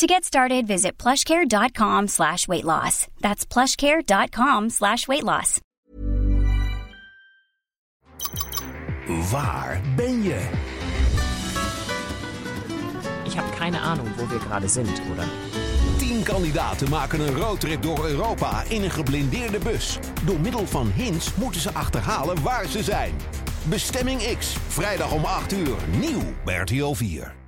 To get started, visit plushcare.com slash weight loss. That's plushcare.com slash weight loss. Waar ben je? Ich habe keine Ahnung, wo wir gerade sind, oder? Tien kandidaten maken een roadtrip door Europa in een geblindeerde bus. Door middel van hints moeten ze achterhalen waar ze zijn. Bestemming X, vrijdag om 8 uur, nieuw bij RTL 4.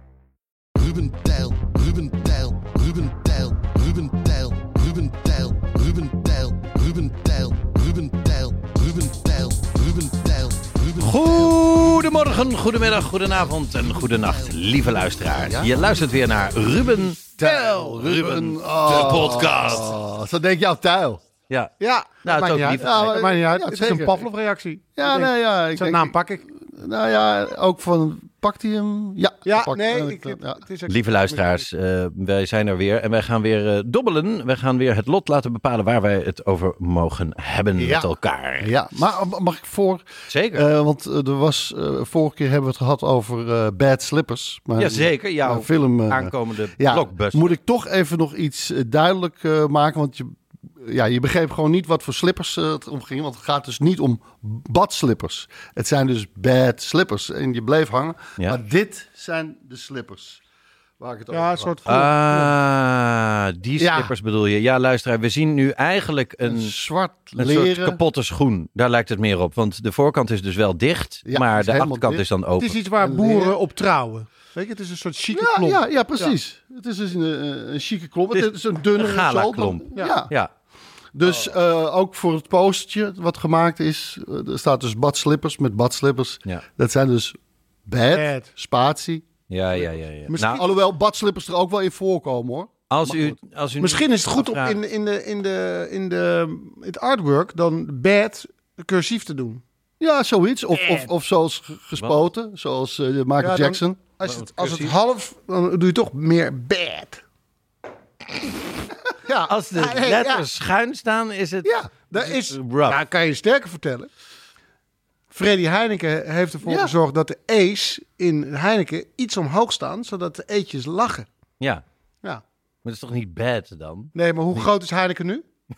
Ruben Tijl, Ruben Tijl, Ruben Tijl, Ruben Tijl, Ruben Tijl, Ruben Tijl, Ruben Tijl, Ruben Tijl, Ruben Tijl, Ruben Tijl, Ruben Goedemorgen, goedemiddag, goedenavond en goedenacht, lieve luisteraar. Je luistert weer naar Ruben Tel, Ruben, de podcast. Oh, zo denk je aan tuil. Ja, Ja, nou, het is ook niet lief. uit. Ja, maar- Maakt niet uit. ja, het is een. Pavlov-reactie. ja, Ik denk, nee, ja. Ik Zijn denk- naam pak ik. Nou ja, ook van, pakt hij hem? Ja. Ja, pakt- nee. eh, Ik, ja. het Lieve luisteraars, eh, wij zijn er weer en wij gaan weer eh, dobbelen. Wij gaan weer het lot laten bepalen waar wij het over mogen hebben Ja. met elkaar. Ja, maar mag ik voor? Zeker. eh, want er was, vorige keer hebben we het gehad over eh, Bad Slippers. Mijn- Jazeker, jouw mijn film. Aankomende ja, blockbuster. moet ik toch even nog iets duidelijk eh, maken, want je, ja, je begreep gewoon niet wat voor slippers eh, het om ging. Want het gaat dus niet om badslippers. Het zijn dus bad slippers. En je bleef hangen. Ja. Maar dit zijn de slippers waar ik het over Ja, had. een soort... Ah, die Ja. slippers bedoel je. Ja, luisteraar, we zien nu eigenlijk een een, zwart een leren. soort kapotte schoen. Daar lijkt het meer op. Want de voorkant is dus wel dicht, Ja, maar de achterkant dicht. is dan het open. is iets waar boeren op trouwen. Weet je, het is een soort chique Ja, klomp. ja, ja, precies. Het is dus een, een, een chique klomp. Het is een dunne een gala klomp. Ja. Ja, Dus eh, ook voor het postertje wat gemaakt is, eh, er staat dus badslippers met badslippers. Ja. Dat zijn dus bad, Bad. spatie. ja, ja, ja. ja. Misschien- Nou, Alhoewel badslippers er ook wel in voorkomen hoor. als u, als u Misschien is het goed om in, in, de, in, de, in de, het artwork dan bad cursief te doen. Ja, zoiets. Of, of, of zoals ge- gespoten, zoals eh, Michael Ja, dan- Jackson. Als het, als het half, dan doe je toch meer bad. Ja, Als de Ja, hey, letters schuin staan, is het... Ja, dat is. rough. Nou, kan je sterker vertellen. Freddy Heineken heeft ervoor Ja. gezorgd dat de E's in Heineken iets omhoog staan, zodat de eetjes lachen. Ja, Ja. maar dat is toch niet bad dan? Nee, maar hoe groot is Heineken nu?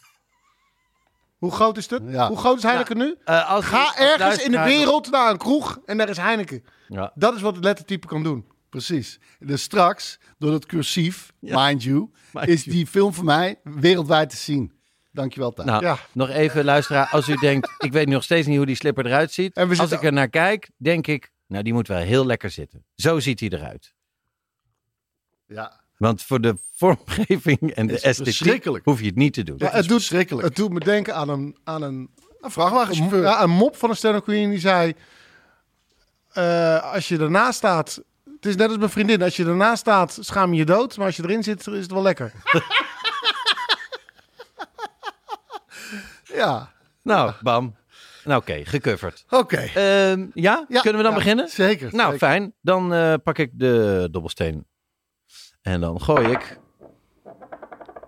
Hoe groot is het? Ja. Hoe groot is Heineken nu? Eh, als Ga als ergens in de wereld naar een kroeg en daar is Heineken. Ja. Dat is wat het lettertype kan doen. Precies. Dus straks, door het cursief, mind you, Mind is you. die film voor mij wereldwijd te zien. Dankjewel, Thijs. Nou, Ja. nog even luisteraar. Als u denkt, ik weet nog steeds niet hoe die slipper eruit ziet. Als ik er naar kijk, denk ik, nou die moet wel heel lekker zitten. Zo ziet hij eruit. ja. Want voor de vormgeving en de Het esthetiek hoef je het niet te doen. Ja, is het, doet, verschrikkelijk. het doet me denken aan een, aan een, Een vrachtwagenchauffeur. ja, een mop van een stand-up queen die zei... eh, als je ernaast staat... Het is net als mijn vriendin. Als je ernaast staat, schaam je je dood. Maar als je erin zit, is het wel lekker. Ja. Nou, bam. Nou oké, gecoverd. Oké. Ehm, ja? Ja, kunnen we dan ja, beginnen? Zeker. Nou, zeker. fijn. Dan eh, pak ik de dobbelsteen. En dan gooi ik...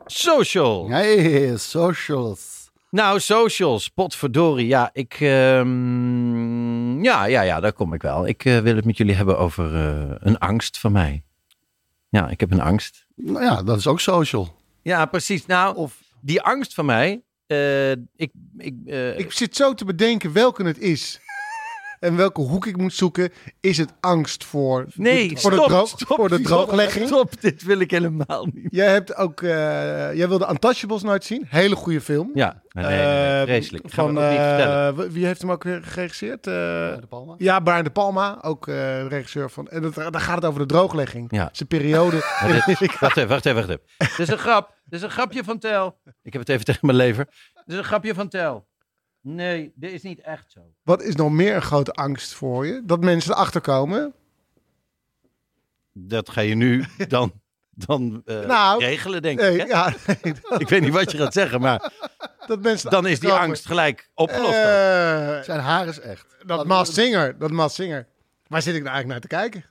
Social. Nee, socials. Nou, socials, potverdorie. Ja, ik... ehm, ja, ja, ja, daar kom ik wel. Ik eh, wil het met jullie hebben over eh, een angst van mij. Ja, ik heb een angst. Nou ja, dat is ook social. Ja, precies. Nou, Of die angst van mij... eh, ik, ik, Ik zit zo te bedenken welke het is. En welke hoek ik moet zoeken. Is het angst voor, nee, voor, stop, de, droog, stop, voor de stop, drooglegging? Stop, dit wil ik helemaal niet. Jij hebt ook... eh, jij wilde Untouchables nooit zien. Hele goede film. Ja, nee, nee, nee, nee, Eh, vreselijk. Ga Van, eh, wie heeft hem ook weer geregisseerd? Eh, de Palma. ja, Brian De Palma, ook eh, regisseur van. En dat, daar gaat het over de drooglegging. Ja. Zijn periode. Dit- wacht even, wacht even, wacht even. Dit is een grap. Dit is een grapje van Tel. Ik heb het even tegen mijn lever. Dit is een grapje van Tel. Nee, dit is niet echt zo. Wat is nog meer een grote angst voor je? Dat mensen erachter komen. Dat ga je nu dan, dan eh, Nou, regelen, denk Nee, ik. Hè? ja, nee, Ik weet niet wat je gaat zeggen, maar dat mensen Dan is die komen. angst gelijk opgelost. Eh, Zijn haar is echt. dat Maas Singer, dat Maas Singer. Waar zit ik nou eigenlijk naar te kijken?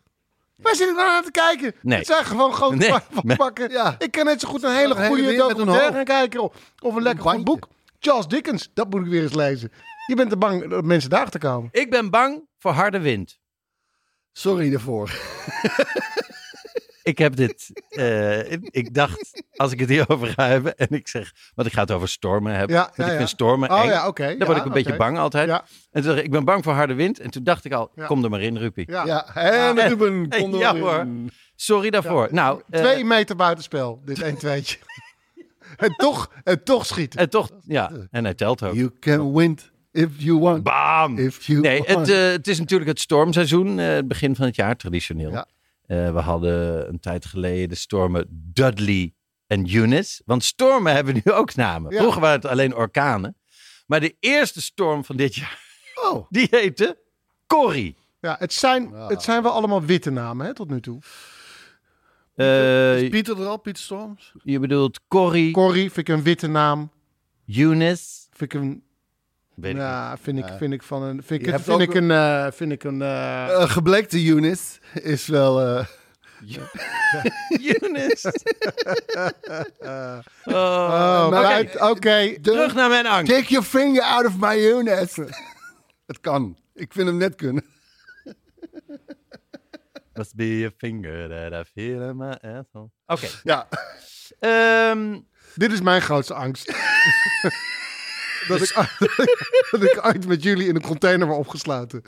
Waar zit ik nou naar te kijken? Nee. Het zijn gewoon grote Nee. pakken. Ja. Ik kan net zo goed een hele goede documentaire gaan kijken. Of, of een lekker goed boek. Charles Dickens, dat moet ik weer eens lezen. Je bent te bang dat mensen daar te komen. Ik ben bang voor harde wind. Sorry daarvoor. Ik heb dit. eh, ik dacht, als ik het hierover ga hebben. En ik zeg. Want ik ga het over stormen hebben. Ja, want ja, ik vind stormen. Oh eng. ja, oké. Daar Ja, word ik een beetje bang altijd. Ja. En toen dacht ik, ik ben bang voor harde wind. En toen dacht ik al, Ja. kom er maar in, Rupi. Ja. Ja, en. Ruben, kom er Ja, maar hoor. in. Sorry daarvoor. Nou, eh, Twee meter buitenspel, dit 1 2 en, toch, en toch schieten. en toch, ja. En hij telt ook. You can win if you want. Bam! If you Nee, want. het, eh, het is natuurlijk het stormseizoen. eh, het begin van het jaar, traditioneel. Ja. Eh, we hadden een tijd geleden de stormen Dudley en Eunice. Want stormen hebben nu ook namen. Ja. Vroeger waren het alleen orkanen. Maar de eerste storm van dit jaar, Oh, die heette Corrie. Ja, het, zijn, het zijn wel allemaal witte namen hè, tot nu toe. Eh, is Pieter er al? Pieter Storms? je bedoelt Corrie, Corrie vind ik een witte naam. Eunice. Vind ik een, Weet ik ja, vind ik, vind ik van een, vind ik, het- vind ik een, eh, vind ik een, eh, Uh, gebleekte Eunice is wel... eh. Eunice. Oh, oh, oké. Terug naar mijn angst. Take your finger out of my Eunice. Het kan. Ik vind hem net kunnen. Must be a finger that I feel in my asshole. Oké. Ja. Ehm, Dit is mijn grootste angst. dat, ik, dat ik ooit met jullie in een container word opgesloten.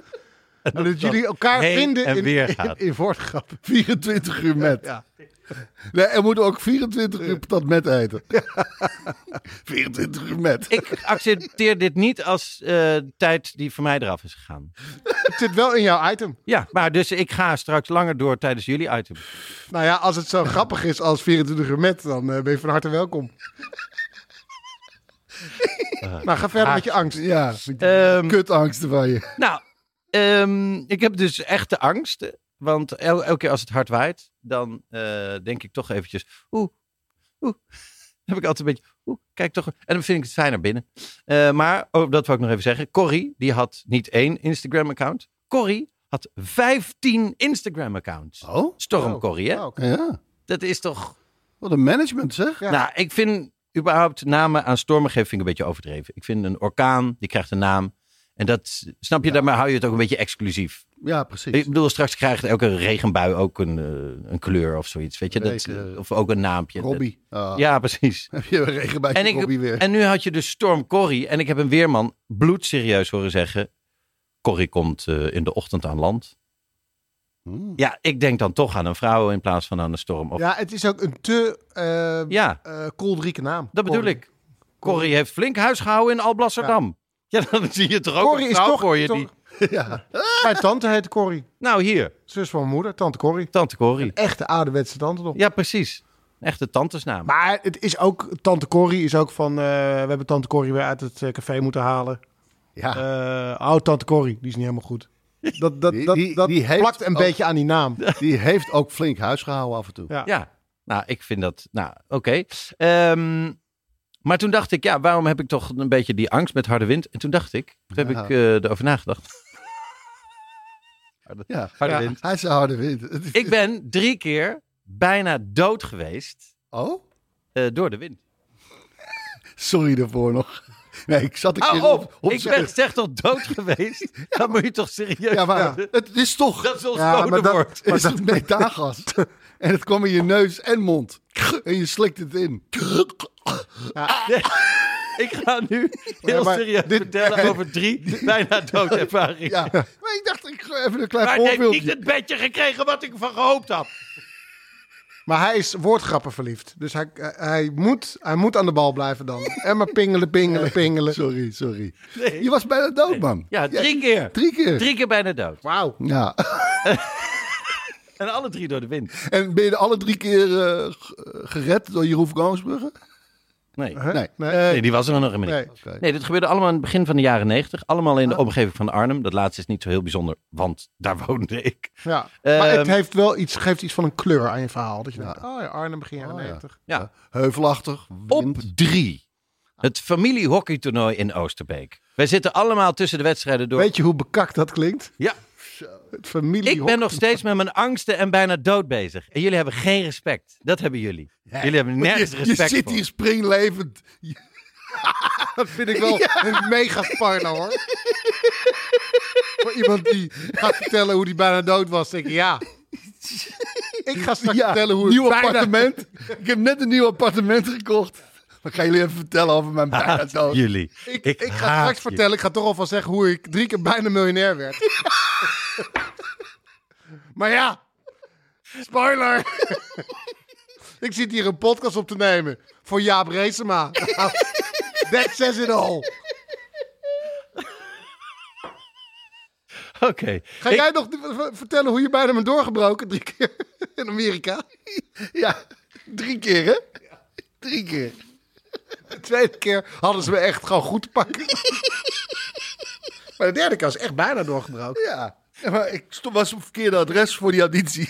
En dat jullie elkaar vinden en in, weer in, in woordgrap. 24 uur met. Ja. Nee, er moet ook 24 uur patat met eten. 24 uur met. ik accepteer dit niet als eh, tijd die voor mij eraf is gegaan. Het zit wel in jouw item. Ja, maar dus ik ga straks langer door tijdens jullie item. Nou ja, als het zo grappig is als 24 uur met, dan eh, ben je van harte welkom. nou, ga verder met je angst. Ja, Ehm, kutangsten van je. Nou, ehm, ik heb dus echte angst. Want el- elke keer als het hard waait, dan eh, denk ik toch eventjes... Oeh, oeh. Dan heb ik altijd een beetje... Oeh, kijk toch... En dan vind ik het fijner binnen. Eh, maar, oh, dat wil ik nog even zeggen. Corrie, die had niet één Instagram-account. Corrie had 15 Instagram-accounts. Oh? Storm Corrie, hè? Oh. Ja. Dat is toch... Wat een management zeg. Ja. Nou, ik vind überhaupt namen aan stormen geven vind ik een beetje overdreven. Ik vind een orkaan, die krijgt een naam. En dat, snap je, daarmee hou je het ook een beetje exclusief. Ja, precies. Ik bedoel, straks krijgt elke regenbui ook een, eh, een kleur of zoiets. Weet je, dat, of ook een naampje. Robbie. Ah. Ja, precies. Heb je een regen bij En, ik, Robbie weer. en nu had je dus Storm Corrie. En ik heb een weerman bloedserieus horen zeggen... Corrie komt eh, in de ochtend aan land. Hmm. Ja, ik denk dan toch aan een vrouw in plaats van aan een storm. Of, ja, Ja, het is ook een te eh eh, kolderieke naam. dat bedoel ik. Corrie heeft flink huis gehouden in Alblasserdam. Ja. dan zie je toch ook Corrie een is toch, voor je toch- die... Ja. Mijn tante heette Corrie. Nou, hier, Zus van mijn moeder, tante Corrie. tante Corrie. Echte ouderwetse tante nog. Ja, precies. Echte tantesnaam. Maar het is ook, tante Corrie is ook van, eh, we hebben tante Corrie weer uit het eh, café moeten halen. ja. Eh oh, tante Corrie, die is niet helemaal goed. Dat, dat, Die- dat, die- dat die heeft plakt een ook- beetje aan die naam. Die heeft ook flink huis gehouden af en toe. Ja. Ja, nou, ik vind dat. Nou, oké. Ehm, maar toen dacht ik, ja, waarom heb ik toch een beetje die angst met harde wind? En toen dacht ik, toen heb Ja. ik eh, erover nagedacht. harde, Ja. harde Ja. wind. Hij is een harde wind. Ik ben drie keer bijna dood geweest Oh? eh, door de wind. Sorry daarvoor nog. Nee, ik zat een Hou keer op! ik ben zeg toch dood geweest? Dat moet je toch serieus Ja, maar het is toch... Dat is ons Ja, maar dat- is het methaangas. En het kwam in je neus en mond. En je slikt het in. Ik ga nu heel Ja, maar serieus dit- vertellen over drie bijna doodervaringen. Ja. Maar ik dacht, ik ga even een klein Maar ik heb niet voorbeeldje. het bedje gekregen wat ik van gehoopt had. Maar hij is woordgrappen verliefd. Dus hij, hij, moet, hij moet aan de bal blijven dan. En maar pingelen, pingelen, pingelen. Sorry, sorry. Nee. Je was bijna dood, man. Ja, drie keer. Drie keer. Drie keer bijna dood. Wauw. Ja. En alle drie door de wind. En ben je er alle drie keer eh, gered door Jeroen van Koningsbrugge? Nee. Hè? Nee. Nee, die was er nog helemaal niet. Nee. Nee, dit gebeurde allemaal in het begin van de jaren negentig. Allemaal in de omgeving van Arnhem. Dat laatste is niet zo heel bijzonder, want daar woonde ik. Ja. Ehm, maar het heeft wel iets, geeft iets van een kleur aan je verhaal. Dat je denkt, oh ja, Arnhem begin jaren Oh ja. 90. Ja. Heuvelachtig. Op drie. Het familiehockeytoernooi in Oosterbeek. Wij zitten allemaal tussen de wedstrijden door. Weet je hoe bekakt dat klinkt? Ja, Het familie. ik ben nog steeds met mijn angsten en bijna dood bezig. En jullie hebben geen respect. Dat hebben jullie. Jullie hebben nergens je, je respect zit voor. hier springlevend. Dat vind ik wel een mega sparno hoor. Voor iemand die gaat vertellen hoe die bijna dood was, denk ik ja. Ik ga straks vertellen hoe het nieuw bijna... appartement. Ik heb net een nieuw appartement gekocht. Dan gaan jullie even vertellen over mijn bijna dood. jullie. Ik, Ik ik, ga straks je. vertellen, ik ga toch alvast zeggen hoe ik drie keer bijna miljonair werd. maar ja, spoiler. ik zit hier een podcast op te nemen voor Jaap Reesema. That says it all. Oké. Ga Ik- jij nog vertellen hoe je bijna bent doorgebroken drie keer in Amerika? Ja, drie keer hè? Drie keer. De tweede keer hadden ze me echt gewoon goed te pakken. maar de derde keer was echt bijna doorgebroken. Ja. Ja, maar ik stond, was op het verkeerde adres voor die auditie.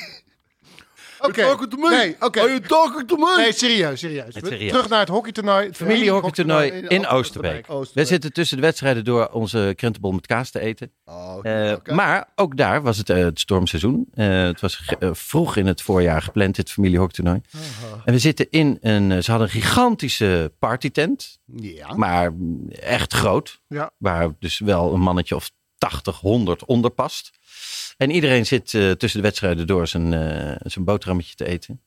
Oké. Nee, oké. Are you talking to me? Nee, serieus, serieus. Het serieus. Terug naar het hockeytoernooi. Het Familiehockeytoernooi in in Oosterbeek. Oosterbeek. We zitten tussen de wedstrijden door onze krentenbol met kaas te eten. Oh, Eh. Maar ook daar was het, eh, het stormseizoen. Eh, het was vroeg in het voorjaar gepland, dit familiehockeytoernooi. En we zitten in een... ze hadden een gigantische partytent. Ja. Maar echt groot. Ja. Waar dus wel een mannetje of 80, 100 onder past. En iedereen zit eh, tussen de wedstrijden door zijn, eh, zijn boterhammetje te eten.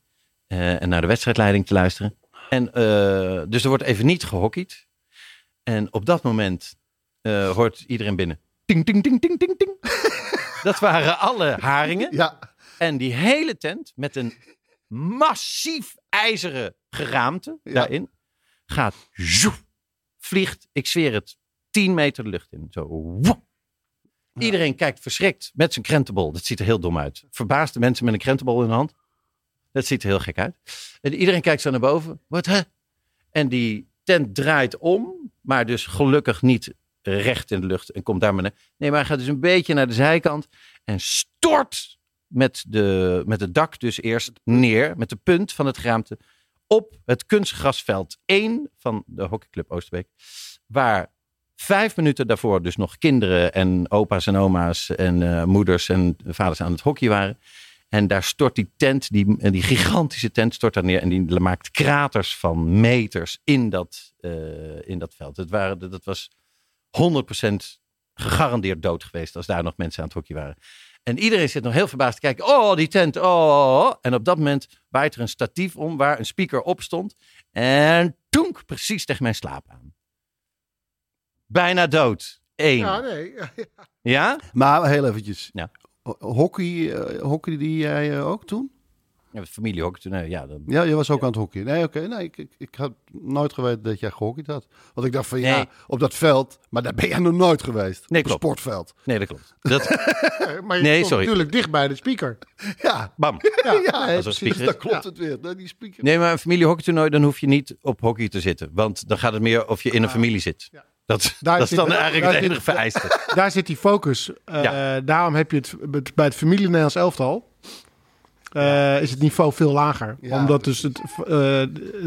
eh, en naar de wedstrijdleiding te luisteren. En, dus er wordt even niet gehockeyd. En op dat moment hoort iedereen binnen. Ting, ting, ting, ting, ting, ting. Dat waren alle haringen. Ja. En die hele tent met een massief ijzeren geraamte daarin gaat zoef, vliegt, ik zweer het, 10 meter de lucht in. Zo. woep. Iedereen kijkt verschrikt met zijn krentenbol. Dat ziet er heel dom uit. Verbaasde mensen met een krentenbol in de hand. Dat ziet er heel gek uit. En iedereen kijkt zo naar boven. Wat hè? En die tent draait om, maar dus gelukkig niet recht in de lucht en komt daar maar naar. Nee, maar hij gaat dus een beetje naar de zijkant en stort met, de, met het dak dus eerst neer, met de punt van het geraamte, op het kunstgrasveld 1 van de hockeyclub Oosterbeek. Waar vijf minuten daarvoor dus nog kinderen en opa's en oma's en eh, moeders en vaders aan het hockey waren. En daar stort die tent, die, die gigantische tent stort daar neer. En die maakt kraters van meters in dat, eh, in dat veld. Het waren, dat was 100% gegarandeerd dood geweest als daar nog mensen aan het hockey waren. En iedereen zit nog heel verbaasd te kijken. Oh, die tent. Oh. En op dat moment waait er een statief om waar een speaker op stond. En toenk precies tegen mijn slaap aan. Bijna dood. Eén. Ja, Ja? nee. Maar heel eventjes. Ja. Ho- Hockey, eh, hockey die jij eh, ook toen? Ja, familiehockey toen. eh, Ja, dan, Ja, je was ook aan het hockey. Nee, oké. Nee, ik, ik, ik had nooit geweten dat jij gehockeyd had. Want ik dacht van ja, op dat veld. Maar daar ben jij nog nooit geweest. Nee, klopt. sportveld. nee, dat klopt. Dat, Maar je Nee, sorry. natuurlijk dicht bij de speaker. Ja, bam. ja, nee, als een precies. speaker. Dan klopt het weer. Nee, die speaker. Nee, maar een familiehockeytoernooi, dan hoef je niet op hockey te zitten. Want dan gaat het meer of je in een familie zit. Dat, Daar dat is zit- dan eigenlijk daar het zit- enige vereiste. Daar zit die focus. Eh, Ja. Daarom heb je het bij het familie Nederlands elftal. eh, is het niveau veel lager. Ja. Omdat dus het, eh,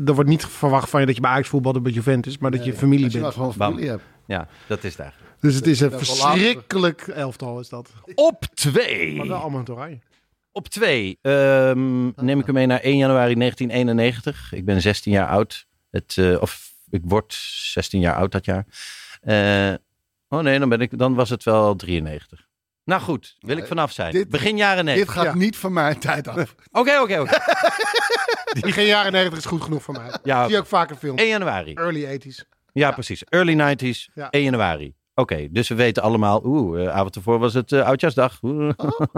er wordt niet verwacht van je dat je bij Ajax voetbalt of bij Juventus, maar dat je familie je bent. gewoon familie hebt. Ja, dat is eigenlijk. Dus het is een verschrikkelijk elftal is dat. Op twee. Maar wel allemaal in het oranje. Op twee ehm, neem ik hem mee naar 1 januari 1991. Ik ben 16 jaar oud. Het, eh, of ik word 16 jaar oud dat jaar. Eh, oh nee, dan, ben ik, dan was het wel 93. Nou goed, wil ik vanaf zijn. dit- Begin jaren Dit 90. gaat Ja. niet van mijn tijd af. Oké, oké, oké. Geen jaren 90 is goed genoeg voor mij. Ja. Zie je ook vaak in films. 1 januari. Early 80s. Ja, precies. Early 90s, Ja. 1 januari. Oké, dus we weten allemaal, oeh, eh, avond ervoor was het eh, oudjaarsdag. Oeh.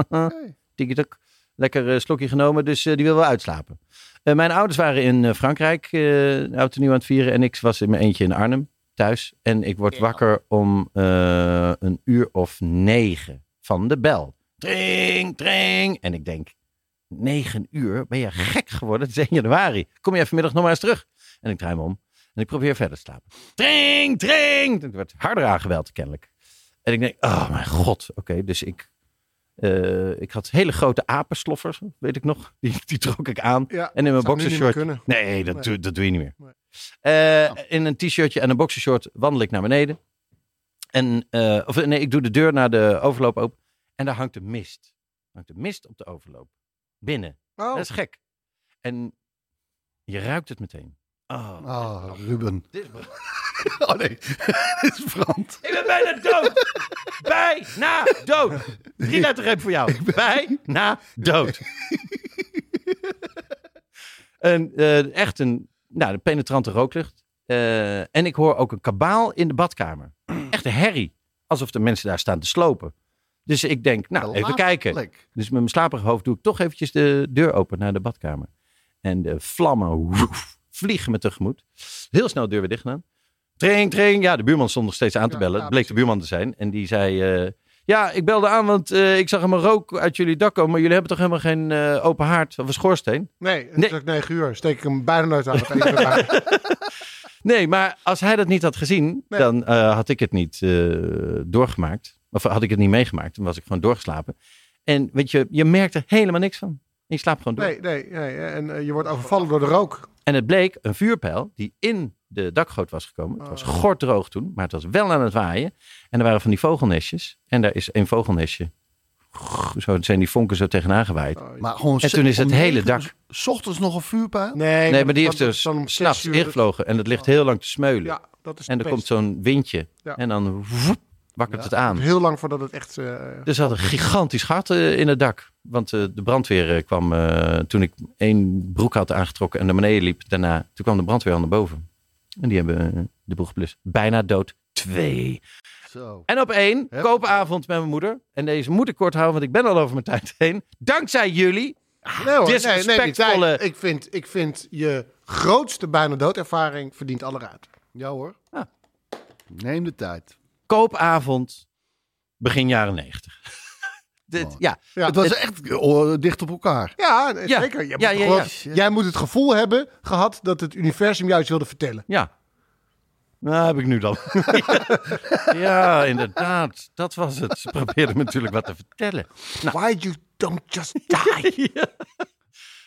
Tikkie-tak. Lekker eh, slokje genomen, dus eh, die wil wel uitslapen. Eh, mijn ouders waren in eh, Frankrijk, eh oud en nieuw aan het vieren. En ik was in mijn eentje in Arnhem, thuis. En ik word wakker om een uur of negen van de bel. Tring, tring. En ik denk, negen uur? Ben je gek geworden? Het is 1 januari. Kom je vanmiddag nog maar eens terug? En ik draai me om. En ik probeer verder te slapen. Tring, tring. Het werd harder aangebeld kennelijk. En ik denk, oh mijn god. Oké, dus ik Eh, ik had hele grote apensloffers, weet ik nog. Die, die trok ik aan. Ja, en in mijn boxershort. Nee, dat, Nee. Doe, dat doe je niet meer. Nee. Eh, In een t-shirtje en een boxershort wandel ik naar beneden. En, eh, of nee, ik doe de deur naar de overloop open. En daar hangt de mist. Hangt de mist op de overloop. Binnen. Oh, Dat is gek. En je ruikt het meteen. Oh, Ah, Ruben. dit is Oh nee, dit is brand. Ik ben bijna dood. Bijna dood. Drie lettergreep voor jou. Bijna dood. en eh, echt een, nou, een penetrante rooklucht. Eh, en ik hoor ook een kabaal in de badkamer. Echt een herrie. Alsof de mensen daar staan te slopen. Dus ik denk, nou, even kijken. Dus met mijn slaperige hoofd doe ik toch eventjes de deur open naar de badkamer. En de vlammen woef, vliegen me tegemoet. Heel snel de deur weer dicht gedaan. Training, training. Ja, de buurman stond nog steeds aan te bellen. Het bleek de buurman te zijn. En die zei, eh, ja, ik belde aan, want eh, ik zag helemaal rook uit jullie dak komen. Maar jullie hebben toch helemaal geen eh, open haard of een schoorsteen? nee, het Nee. is ook 9 uur. Steek ik hem bijna nooit aan. Nee, maar als hij dat niet had gezien, Nee. dan had ik het niet doorgemaakt. Of had ik het niet meegemaakt. Dan was ik gewoon doorgeslapen. En weet je, je merkt er helemaal niks van. Je slaapt gewoon door. Nee, nee, nee. En je wordt overvallen door de rook. En het bleek een vuurpijl die in de dakgoot was gekomen. Het was Oh. gorddroog toen, maar het was wel aan het waaien. En er waren van die vogelnestjes. En daar is een vogelnestje. Zo zijn die vonken zo tegenaan gewaaid. Oh, Maar gewoon En toen is het hele dak- 's ochtends nog een vuurpijl? nee, Nee, maar die heeft dus om s'nachts ingevlogen. En het ligt heel lang te smeulen. Ja, dat is en er de komt zo'n windje. Ja. En dan woep, wakkert het aan. Heel lang voordat het echt... eh, Dus er zat een gigantisch gat eh, in het dak. Want eh, de brandweer kwam toen ik één broek had aangetrokken en naar beneden liep. Daarna, toen kwam de brandweer al naar boven. En die hebben eh, de boel geblust. Bijna dood. Twee. Zo. En op één, Hup. koopavond met mijn moeder. En deze moet ik kort houden, want ik ben al over mijn tijd heen. Dankzij jullie. nee hoor, nee, Nee, ik, vind, ik vind je grootste bijna doodervaring verdient alle ruimte. Ja hoor. Neem de tijd. Koopavond, begin jaren negentig. Dit, ja, Ja, het was echt oh, dicht op elkaar. Ja, zeker. Je Ja, moet gewoon-. Jij moet het gevoel hebben gehad dat het universum juist wilde vertellen. ja. Nou, heb ik nu dan. ja, inderdaad. Dat was het. Ze probeerden me natuurlijk wat te vertellen. Why you don't just die?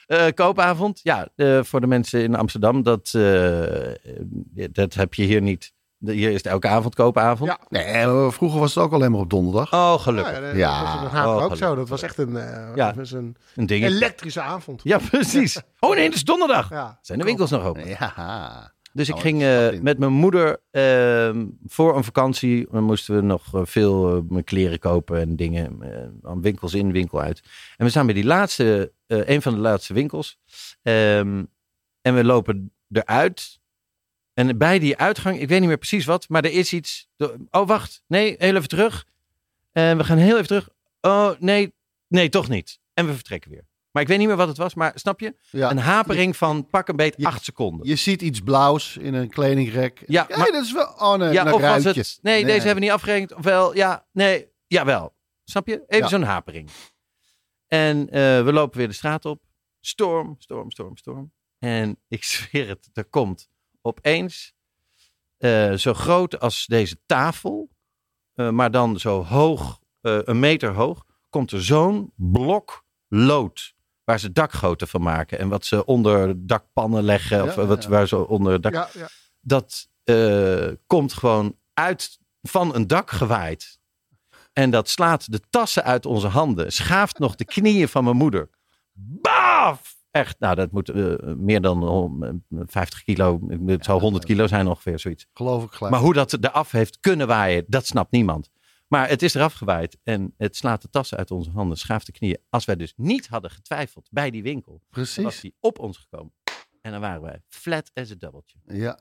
Eh, koopavond, ja, eh, voor de mensen in Amsterdam, dat, eh, dat heb je hier niet. De- Hier is het elke avond koopavond. Ja. Nee, maar vroeger was het ook alleen maar op donderdag. Oh, Ja, gelukkig. dat Ja. was in Den Haag Oh, ook gelukkig. zo. Dat was echt een, eh, Ja. was een Een ding. elektrische avond. Ja, precies. Oh nee, het is donderdag. Ja. Zijn de winkels nog open? Ja. Dus ik Oh, ging eh, met mijn moeder ehm, voor een vakantie. Dan moesten we nog eh, veel eh, mijn kleren kopen en dingen. eh, aan winkels in, winkel uit. En we staan bij die laatste, eh, een van de laatste winkels. Ehm, en we lopen eruit. En bij die uitgang, ik weet niet meer precies wat, maar er is iets. Oh, wacht. Nee, heel even terug. En we gaan heel even terug. Oh, nee, nee, toch niet. En we vertrekken weer. Maar ik weet niet meer wat het was, maar snap je? Ja. Een hapering van pak een beet Je- acht seconden. Je ziet iets blauws in een kledingrek. Ja, maar- dat is wel... Oh nee, Ja, of was het... Nee, deze hebben we niet afgerekend. Ofwel, ja, nee, jawel. Snap je? Even Ja. zo'n hapering. En eh, we lopen weer de straat op. Storm, storm, storm, storm. En ik zweer het, er komt opeens eh, zo groot als deze tafel, eh, maar dan zo hoog, eh, een meter hoog, komt er zo'n blok lood. Waar ze dakgoten van maken. En wat ze onder dakpannen leggen. of Ja, wat, ja. waar ze onder dak Ja, ja. dat komt gewoon uit van een dak gewaaid. En dat slaat de tassen uit onze handen. Schaaft nog de knieën van mijn moeder. Baf! Echt, nou dat moet eh, meer dan eh, 50 kilo. Het zou 100 kilo zijn ongeveer, zoiets. Geloof ik gelijk. Maar hoe dat eraf heeft kunnen waaien, dat snapt niemand. Maar het is eraf gewaaid en het slaat de tassen uit onze handen, schaaft de knieën. Als wij dus niet hadden getwijfeld bij die winkel, was die op ons gekomen. En dan waren wij flat as a doubletje. Ja.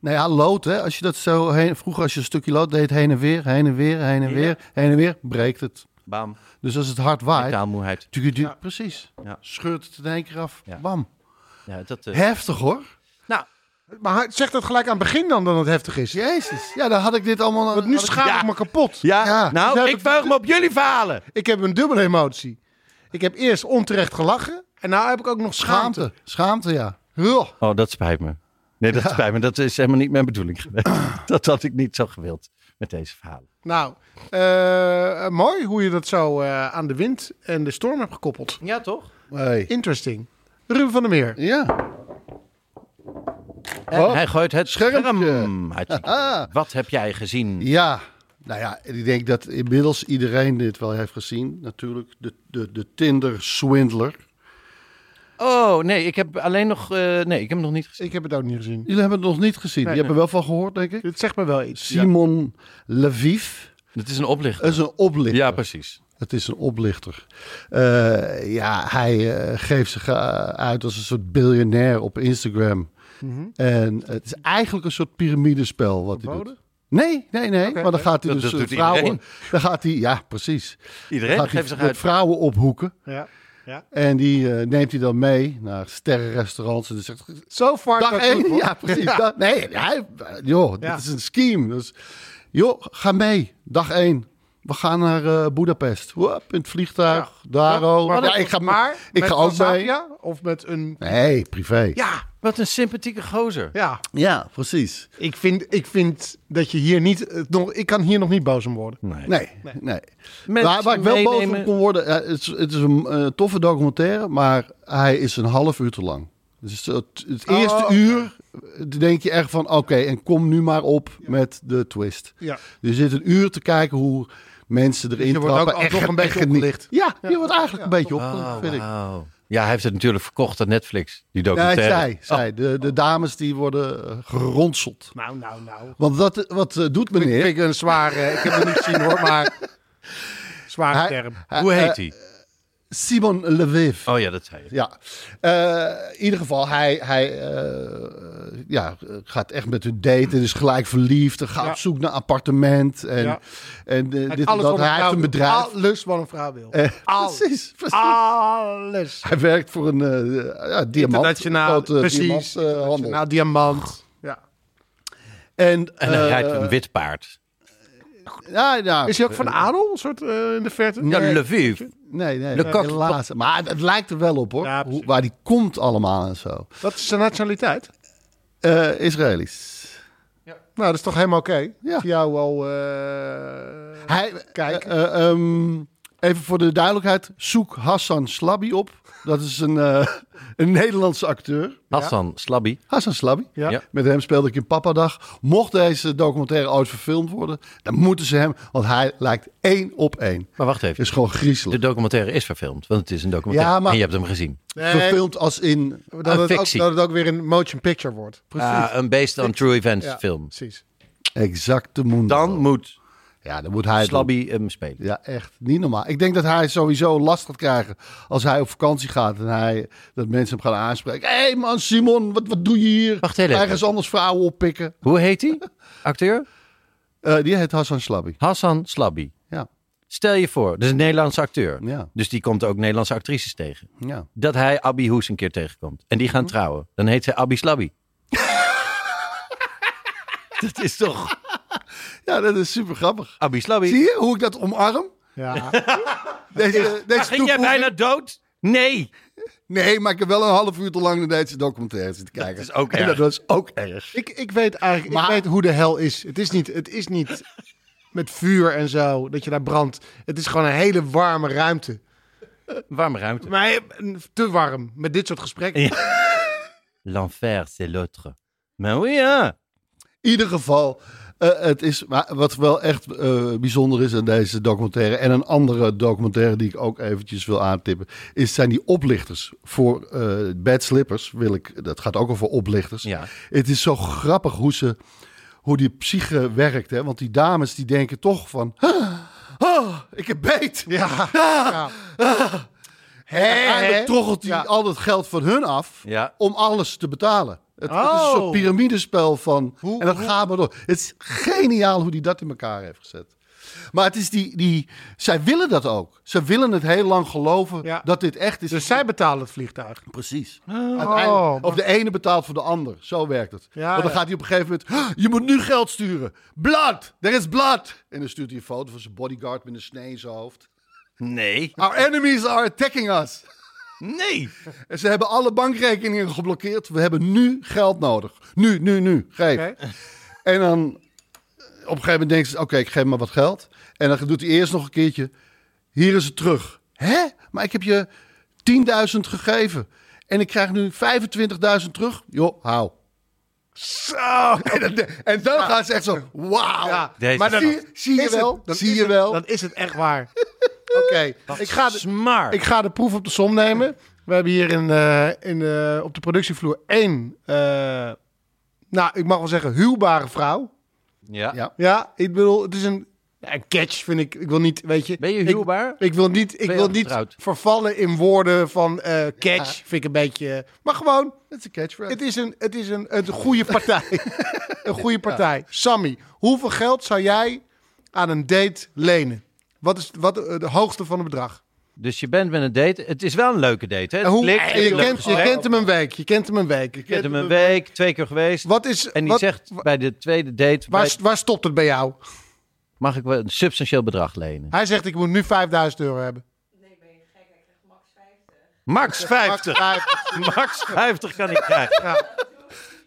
Nou ja, lood, hè. Als je dat zo heen... Vroeger als je een stukje lood deed, heen en weer, heen en weer, heen en Ja. weer, heen en weer, breekt het. Bam, Dus als het hard waait... metaalmoeheid. Ja. Precies. Ja. Scheurt het in één keer af. Ja. Bam. Ja, dat, eh, Heftig hoor. nou, Maar zeg dat gelijk aan het begin dan, dat het heftig is. Jezus. Ja, dan had ik dit allemaal... Want nu ik- schaam Ja. ik me kapot. Ja, Ja, nou, dus ik verheug me op jullie verhalen. Ik heb een dubbele emotie. Ik heb eerst onterecht gelachen. En nu heb ik ook nog schaamte. Schaamte. Schaamte, ja. Oh, dat spijt me. Nee, dat spijt me. Dat is helemaal niet mijn bedoeling geweest. dat had ik niet zo gewild. met deze verhalen. Nou, eh, mooi hoe je dat zo eh, aan de wind en de storm hebt gekoppeld. Ja, toch? Hey. Interesting. Ruben van der Meer. Ja. En hij gooit het Schermpje. scherm. Hartstikke Ah. Wat heb jij gezien? Ja, nou ja, ik denk dat inmiddels iedereen dit wel heeft gezien. Natuurlijk, de, de, de Tinder-swindler. Oh, nee, ik heb alleen nog... eh, nee, ik heb hem nog niet gezien. Ik heb het ook niet gezien. Jullie hebben het nog niet gezien. Nee, Je hebt er wel van gehoord, denk ik. Het zegt me wel iets. Simon Leviv. Het is een oplichter. Dat is een oplichter. Ja, precies. Het is een oplichter. Eh, ja, hij eh, geeft zich eh, uit als een soort biljonair op Instagram. Mhm. En het is eigenlijk een soort piramidespel wat hij doet. Verboden? Nee, nee, nee. Maar dan gaat hij Dat- dus dat eh, doet vrouwen... iedereen. Dan gaat hij, ja, precies. Iedereen Dan gaat geeft hij zich uit. vrouwen ophoeken. Ja. Ja. En die eh, neemt hij dan mee naar sterrenrestaurants. En dan zegt Zo far dag één. Ja, precies. Dag- nee, hij, joh, Ja. dit is een scheme. Dus, joh, ga mee. Dag één. We gaan naar eh Budapest. Wop, in het vliegtuig. Daar Ja, ook. maar, Ja, ik ga, maar ik met ga ook mee. Of met een... Nee, privé. Ja, Wat een sympathieke gozer. ja. Ja, precies. Ik vind, ik vind dat je hier niet... eh, nog, ik kan hier nog niet boos om worden. Nee. Nee, nee. Mensen Waar, waar ik wel boos op kon worden, ja, het, is, het is een eh, toffe documentaire, maar hij is een half uur te lang. Dus het, het Oh, eerste uur eh, denk je echt van, oké, en kom nu maar op met de twist. Ja. Je zit een uur te kijken hoe mensen erin je wordt trappen. ook- een beetje opgelicht. Ja, je wordt eigenlijk een beetje opgelicht, Oh, vind ik. Ja, hij heeft het natuurlijk verkocht aan Netflix, die Nee, documentaire. zij, zij. De, de dames die worden eh, geronseld. Nou, nou, nou. Want wat, wat eh, doet Ik meneer? vind ik een zware... Ik heb het niet gezien hoor, maar... Zware Hij- term. hij- Hoe eh, heet hij? Simon Leviv. Oh ja, dat zei je. Ja, Eh, in ieder geval, hij, hij eh, ja, gaat echt met hun daten, is gelijk verliefd, en gaat Ja. op zoek naar appartement. En, Ja. en eh, dit en Alles dat. Hij heeft een bedrijf. Alles wat een vrouw wil. Alles. precies, precies. Alles. Hij werkt voor een ja, diamant, Internationaal. grote precies. Internationaal diamant. Ja. en, En hij rijdt een wit paard. Ja, ja, Is hij ook van adel? Een soort eh, in de verte? Ja, Lviv. Nee, nee, nee, helaas. Maar het, het lijkt er wel op, hoor. Ja, hoe, waar die komt allemaal en zo. Wat is zijn nationaliteit? Eh Israëli's. Nou, dat is toch helemaal oké? Ja. Voor jou al... eh, Hij, Kijk. eh, eh, ehm, even voor de duidelijkheid. Zoek Hassan Slabi op. Dat is een, eh, een Nederlandse acteur. Hassan Slabby. Hassan Slabi. Ja. Ja. Met hem speelde ik in Papadag. Mocht deze documentaire ooit verfilmd worden, dan moeten ze hem, want hij lijkt één op één. Maar wacht Het even. is gewoon De griezelig. documentaire is verfilmd, want het is een documentaire. Ja, maar- En je hebt hem gezien. nee, Verfilmd als in. dat, het ook, fictie. dat het ook weer een motion picture wordt. Ah, een based on true events Ja, film. precies. Exacte mundo. Dan moet Ja, dan moet hij. Slabby hem spelen. Ja, echt niet normaal. Ik denk dat hij sowieso last gaat krijgen als hij op vakantie gaat en hij dat mensen hem gaan aanspreken. Hé hey man, Simon, wat, wat doe je hier? Wacht heel. Ergens anders vrouwen oppikken. Hoe heet hij? Acteur? Eh, die heet Hassan Slabi. Hassan Slabby. Ja, Stel je voor, dat is een Nederlandse acteur. Ja. Dus die komt ook Nederlandse actrices tegen. ja. Dat hij Abby Hoes een keer tegenkomt. En die gaan Mhm. trouwen. Dan heet zij Abby Slabby. dat is toch Ja, dat is super grappig. Abby Slabby. Zie je hoe ik dat omarm? Ja. Deze, deze Ging jij bijna dood? Nee. Nee, maar ik heb wel een half uur te lang naar deze documentaire zitten kijken. is ook en erg. dat was ook erg. ik, ik weet eigenlijk Maar- ik weet hoe de hel is. Het is, niet, het is niet met vuur en zo dat je daar brandt. Het is gewoon een hele warme ruimte. Warme ruimte. Maar eh, te warm met dit soort gesprekken. Ja. L'enfer, c'est l'autre. Maar oui, ja. In ieder geval, eh, het is, wat wel echt eh, bijzonder is aan deze documentaire... en een andere documentaire die ik ook eventjes wil aantippen... Is, zijn die oplichters. Voor eh, Bad Slippers wil ik... Dat gaat ook over oplichters. Ja. Het is zo grappig hoe, ze, hoe die psyche werkt. Hè? Want die dames die denken toch van... "Ah, ah, ik heb beet. Ja. Ah, ja. Troggelt hij Ja. al dat geld van hun af Ja. om alles te betalen. Het, het is een Oh. soort piramidespel van... Hoe- en dat hoe- gaat maar door. Het is geniaal hoe hij dat in elkaar heeft gezet. Maar het is die, die... Zij willen dat ook. Ze willen het heel lang geloven Ja. dat dit echt is. Dus zij betalen het vliegtuig. Precies. Oh, of de ene betaalt voor de ander. Zo werkt het. Ja, Want dan ja. gaat hij op een gegeven moment... "Ah, Je moet nu geld sturen. Blood! Er is blood! En dan stuurt hij een foto van zijn bodyguard met een snee in zijn hoofd. Nee. Our enemies are attacking us. Nee. Ze hebben alle bankrekeningen geblokkeerd. We hebben nu geld nodig. Nu, nu, nu. Geef. En dan een gegeven moment denkt ze, oké, ik geef maar wat geld. En dan doet hij eerst nog een keertje, hier is het terug. Hè? Maar ik heb je 10.000 gegeven. En ik krijg nu 25.000 terug. Joh, hou. Zo. En dan, en dan gaan ze echt zo, wauw. Ja, maar dan zie, zie je is het- wel? dan zie is je het- wel? Dan is het echt waar. Oké, ik, ga de- Smart. ik ga de proef op de som nemen. We hebben hier in, eh, in, eh, op de productievloer één, eh, nou, ik mag wel zeggen, huwbare vrouw. ja. Ja. Ja, ik bedoel, het is een, ja, een catch, vind ik. Ik wil niet, weet je. Ben je huwbaar? Ik, wil niet, ik wil niet getrouwd? vervallen in woorden van eh, catch. Vind ik een beetje. Maar gewoon, Het is een catchphrase. het is een, het is een, een goede partij. een goede partij. Sammy, hoeveel geld zou jij aan een date lenen? Wat is wat, eh, de hoogste van het bedrag? Dus je bent met een date. Het is wel een leuke date, hè? Hoe, je, leuk kent, je kent hem een week. Je kent hem een week. Je kent hem een week, twee keer geweest. Wat is, En die wat- zegt bij de tweede date... waar, bij- waar stopt het bij jou? mag ik wel een substantieel bedrag lenen? Hij zegt, ik moet nu 5000 euro hebben. Max 50. Max 50 kan ik krijgen.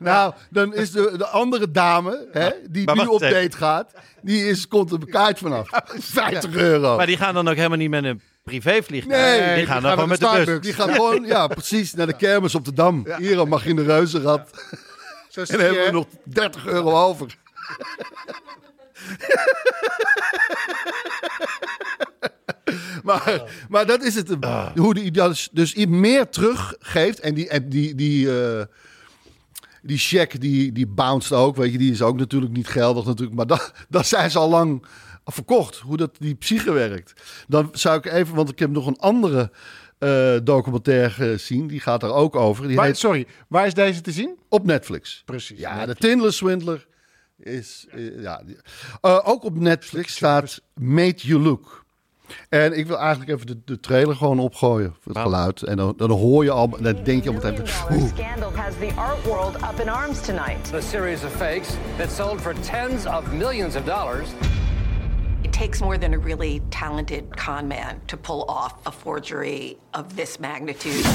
Nou, dan is de, de andere dame, hè, die Maar nu wacht op even. date gaat, die is, komt er bekaart vanaf. 50 euro. Maar die gaan dan ook helemaal niet met een privévliegtuig. Nee, die gaan dan gewoon met de bus. Starbucks. Die gaat gewoon, ja, precies, naar de kermis op de Dam. Hier mag je in de reuzenrad. Zo zie En dan je, hebben we nog 30 euro over. maar, maar dat is het. Hoe die dus, dus i- meer teruggeeft. En die, en die, die, eh, die check die, die bounced ook. Weet je, die is ook natuurlijk niet geldig. Natuurlijk, maar dat, dat zijn ze al lang verkocht. Hoe dat die psyche werkt. Dan zou ik even, want ik heb nog een andere eh, documentaire gezien. Die gaat daar ook over. Die Waar- heet sorry, waar is deze te zien? op Netflix. Precies. Ja, de Tindler Swindler is. eh, ja, die- Eh, ook op Netflix staat Made You Look. En ik wil eigenlijk even de, de trailer gewoon opgooien. voor Het geluid. En dan, dan hoor je al. Dan denk je al meteen. Oeh, scandal has the art world up in arms tonight. A series of fakes that sold for tens of millions of dollars. It takes more than a really talented con man to pull off a forgery of this magnitude.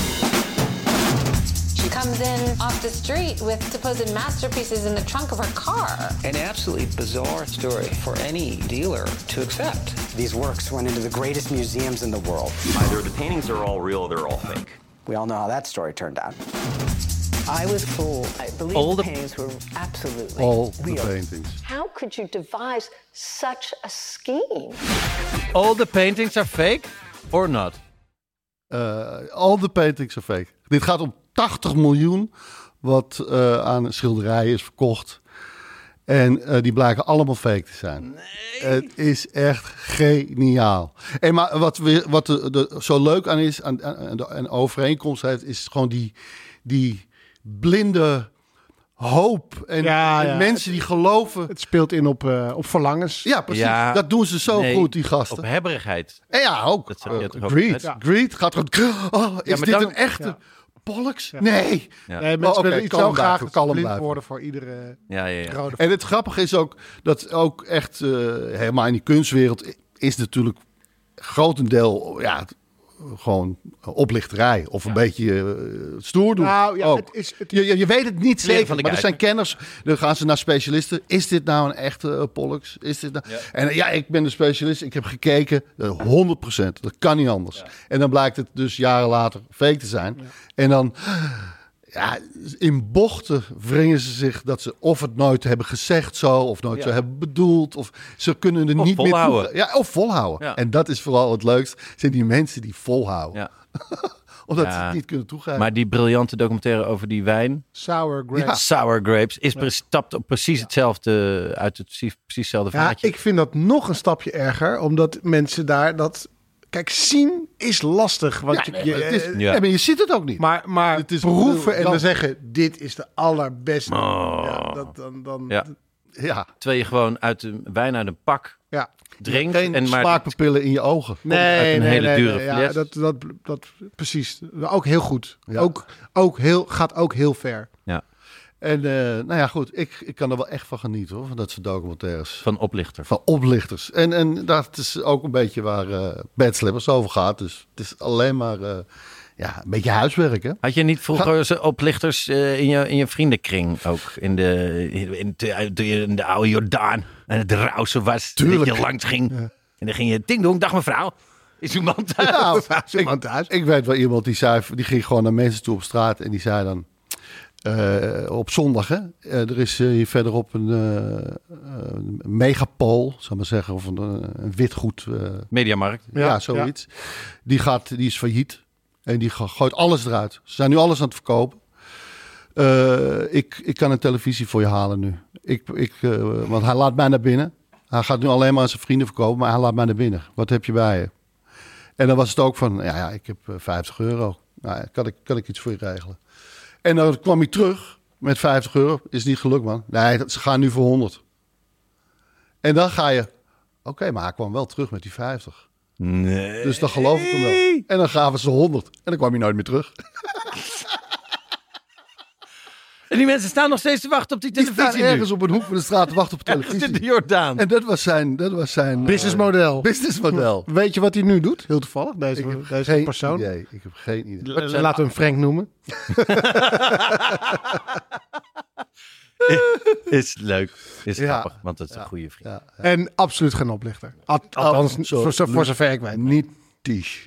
She comes in off the street with supposed masterpieces in the trunk of her car. An absolutely bizarre story for any dealer to accept. These works went into the greatest museums in the world. Either the paintings are all real or they're all fake. We all know how that story turned out. I was fooled. I believe All the the- paintings were absolutely all the real. paintings. How could you devise such a scheme? All the paintings are fake or not? Eh, all the paintings are fake. Dit gaat om 80 miljoen. Wat eh, aan schilderijen is verkocht. En eh, die blijken allemaal fake te zijn. Het is echt geniaal. En maar wat, we, wat er er zo leuk aan is, aan, aan, de- aan overeenkomst heeft, is gewoon die, die blinde hoop. En, Ja, en ja. mensen die geloven. Het speelt in op, eh, op verlangens. Ja, precies. Ja, dat doen ze zo nee, goed, die gasten. Op hebberigheid. En ja, ook. Dat greed. Greed gaat gewoon... Oh, is dit dan- een echte ja. Pollux? Nee. Ja. Nee, Oh, mensen oké, willen iets zo graag blind blijven. worden voor iedere Ja, ja, ja. rode En het grappige is ook dat ook echt eh, helemaal in die kunstwereld is natuurlijk grotendeel ja, gewoon oplichterij of een beetje eh, stoer doen. Nou ja, ook. het is- het- je, je, je weet het niet zeker, van de maar er zijn kenners. Dan gaan ze naar specialisten. Is dit nou een echte uh, Pollux? Is dit nou... En eh, ja, ik ben de specialist. Ik heb gekeken. eh, 100%. Dat kan niet anders. En dan blijkt het dus jaren later fake te zijn. En dan ja, in bochten wringen ze zich dat ze of het nooit hebben gezegd zo, of nooit zo hebben bedoeld, of ze kunnen er Of niet volhouden. meer toe. Ja, of volhouden. Ja. En dat is vooral het leukst, zijn die mensen die volhouden. Ja. Omdat ze het niet kunnen toegeven. Maar die briljante documentaire over die wijn, sour grapes. Ja. Sour Grapes, is pre- stapt op precies hetzelfde uit het precies, precies hetzelfde Ja, vaatje. ik vind dat nog een stapje erger, omdat mensen daar dat. Kijk, zien is lastig. Want ja, je, nee, je- maar het is, eh, Ja. maar je ziet het ook niet. maar, maar Het is proeven en dan zeggen: dit is de allerbeste. Oh. Ja, dat, dan, dan, Ja. ja, Terwijl je gewoon uit de wijn uit een pak ja. drinkt. geen en maar smaakpapillen in je ogen. Nee, een nee, hele nee, dure nee, ja, dat, dat, dat, precies. Ook heel goed. Ja. Ook, ook heel, gaat ook heel ver. ja, En eh, nou ja, goed, ik, ik kan er wel echt van genieten hoor, van dat soort documentaires. van oplichter. Van oplichters. En, en dat is ook een beetje waar eh Bad Slippers over gaat. Dus het is alleen maar eh, ja, een beetje huiswerk hè. Had je niet vroeger zo oplichters in, je, in je vriendenkring ook? In de, in de, in de oude Jordaan? En het rauwse was Tuurlijk. dat je langs ging. En dan ging je ding dong, dag mevrouw. Is uw man thuis? Nou, Is uw man thuis? Ik weet wel iemand die zei, die ging gewoon naar mensen toe op straat en die zei dan eh, op zondag, hè, eh, er is eh, hier verderop een, eh, een megapool, zal ik maar zeggen, of een, een witgoed. eh, Mediamarkt. ja, zoiets. Die, gaat, die is failliet en die go- gooit alles eruit. Ze zijn nu alles aan het verkopen. Eh, ik, ik kan een televisie voor je halen nu. Ik, ik, want hij laat mij naar binnen. Hij gaat nu alleen maar aan zijn vrienden verkopen, maar hij laat mij naar binnen. Wat heb je bij je? En dan was het ook van, ja, ja ik heb eh, 50 euro. Nou, ja, kan, ik, kan ik iets voor je regelen? En dan kwam hij terug met 50 euro. Is niet gelukt, man. Nee, ze gaan nu voor 100. En dan ga je, oké, maar hij kwam wel terug met die 50. Nee. Dus dan geloof ik hem wel. En dan gaven ze 100. En dan kwam hij nooit meer terug. En die mensen staan nog steeds te wachten op die Die staan televisie nu. ergens op een hoek van de straat te wachten op televisie. de Jordaan. En dat was zijn, dat was zijn Businessmodel. eh, businessmodel. Weet je wat hij nu doet? Heel toevallig, deze, Ik heb deze geen persoon. idee. Ik heb geen idee. L- Laten we hem Frank noemen. Is leuk. Is Ja. grappig, want het is een goede vriend. Ja, ja. En absoluut geen oplichter. Al- Althans, voor zover ik weet. Niet Tisch.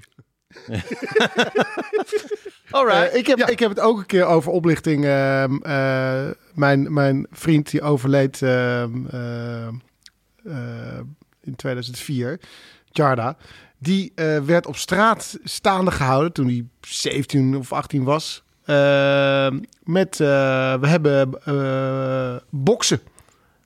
Alright. Eh, ik, heb, ik heb het ook een keer over oplichting. Ehm, eh, mijn, mijn vriend die overleed ehm, eh, in 2004, Jarda. Die werd op straat staande gehouden toen hij 17 of 18 was. Ehm, met, we hebben boksen.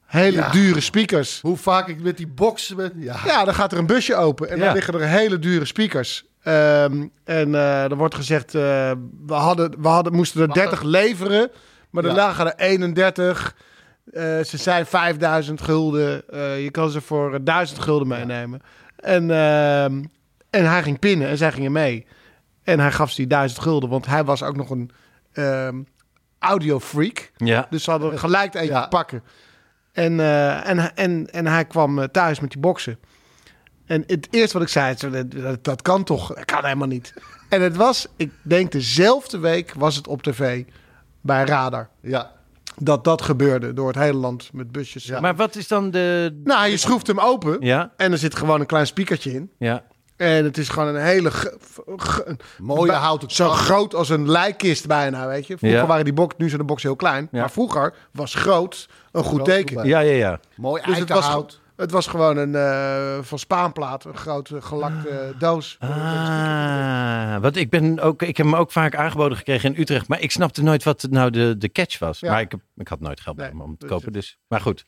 Hele Ja. dure speakers. Hoe vaak ik met die boksen ben. Ja. Ja, dan gaat er een busje open en dan liggen er hele dure speakers. Ehm, en eh er wordt gezegd, eh, we, hadden, we hadden, moesten er 30 leveren, maar er Ja. lagen er 31. Eh, ze zei 5000 gulden. Je kan ze voor eh, 1000 gulden meenemen. En, ehm, en hij ging pinnen en zij gingen mee. En hij gaf ze die 1000 gulden, want hij was ook nog een ehm audio freak. Ja. Dus ze hadden gelijk eentje Ja. pakken. En, en, en, en hij kwam thuis met die boksen. En het eerste wat ik zei, zo, dat, kan toch? Dat kan helemaal niet. En het was, ik denk dezelfde week was het op tv bij Radar. Ja. Dat dat gebeurde door het hele land met busjes. Maar wat is dan de... Nou, je schroeft hem open Ja, en er zit gewoon een klein speakertje in. ja. En het is gewoon een hele... Mooie houten Zo groot als een lijkkist bijna, weet je. Vroeger Ja. waren die box, nu zijn de boxen heel klein. Ja. Maar vroeger was groot een goed Groot teken. Ja, ja, ja. Mooi Dus het was, eikenhout. Het was gewoon een eh, van spaanplaat, een grote gelakte doos. Ah, want ik, ben ook, ik heb hem ook vaak aangeboden gekregen in Utrecht. Maar ik snapte nooit wat nou de, de catch was. Ja. Maar ik, heb, ik had nooit geld Nee, om te kopen. Dus. Maar goed.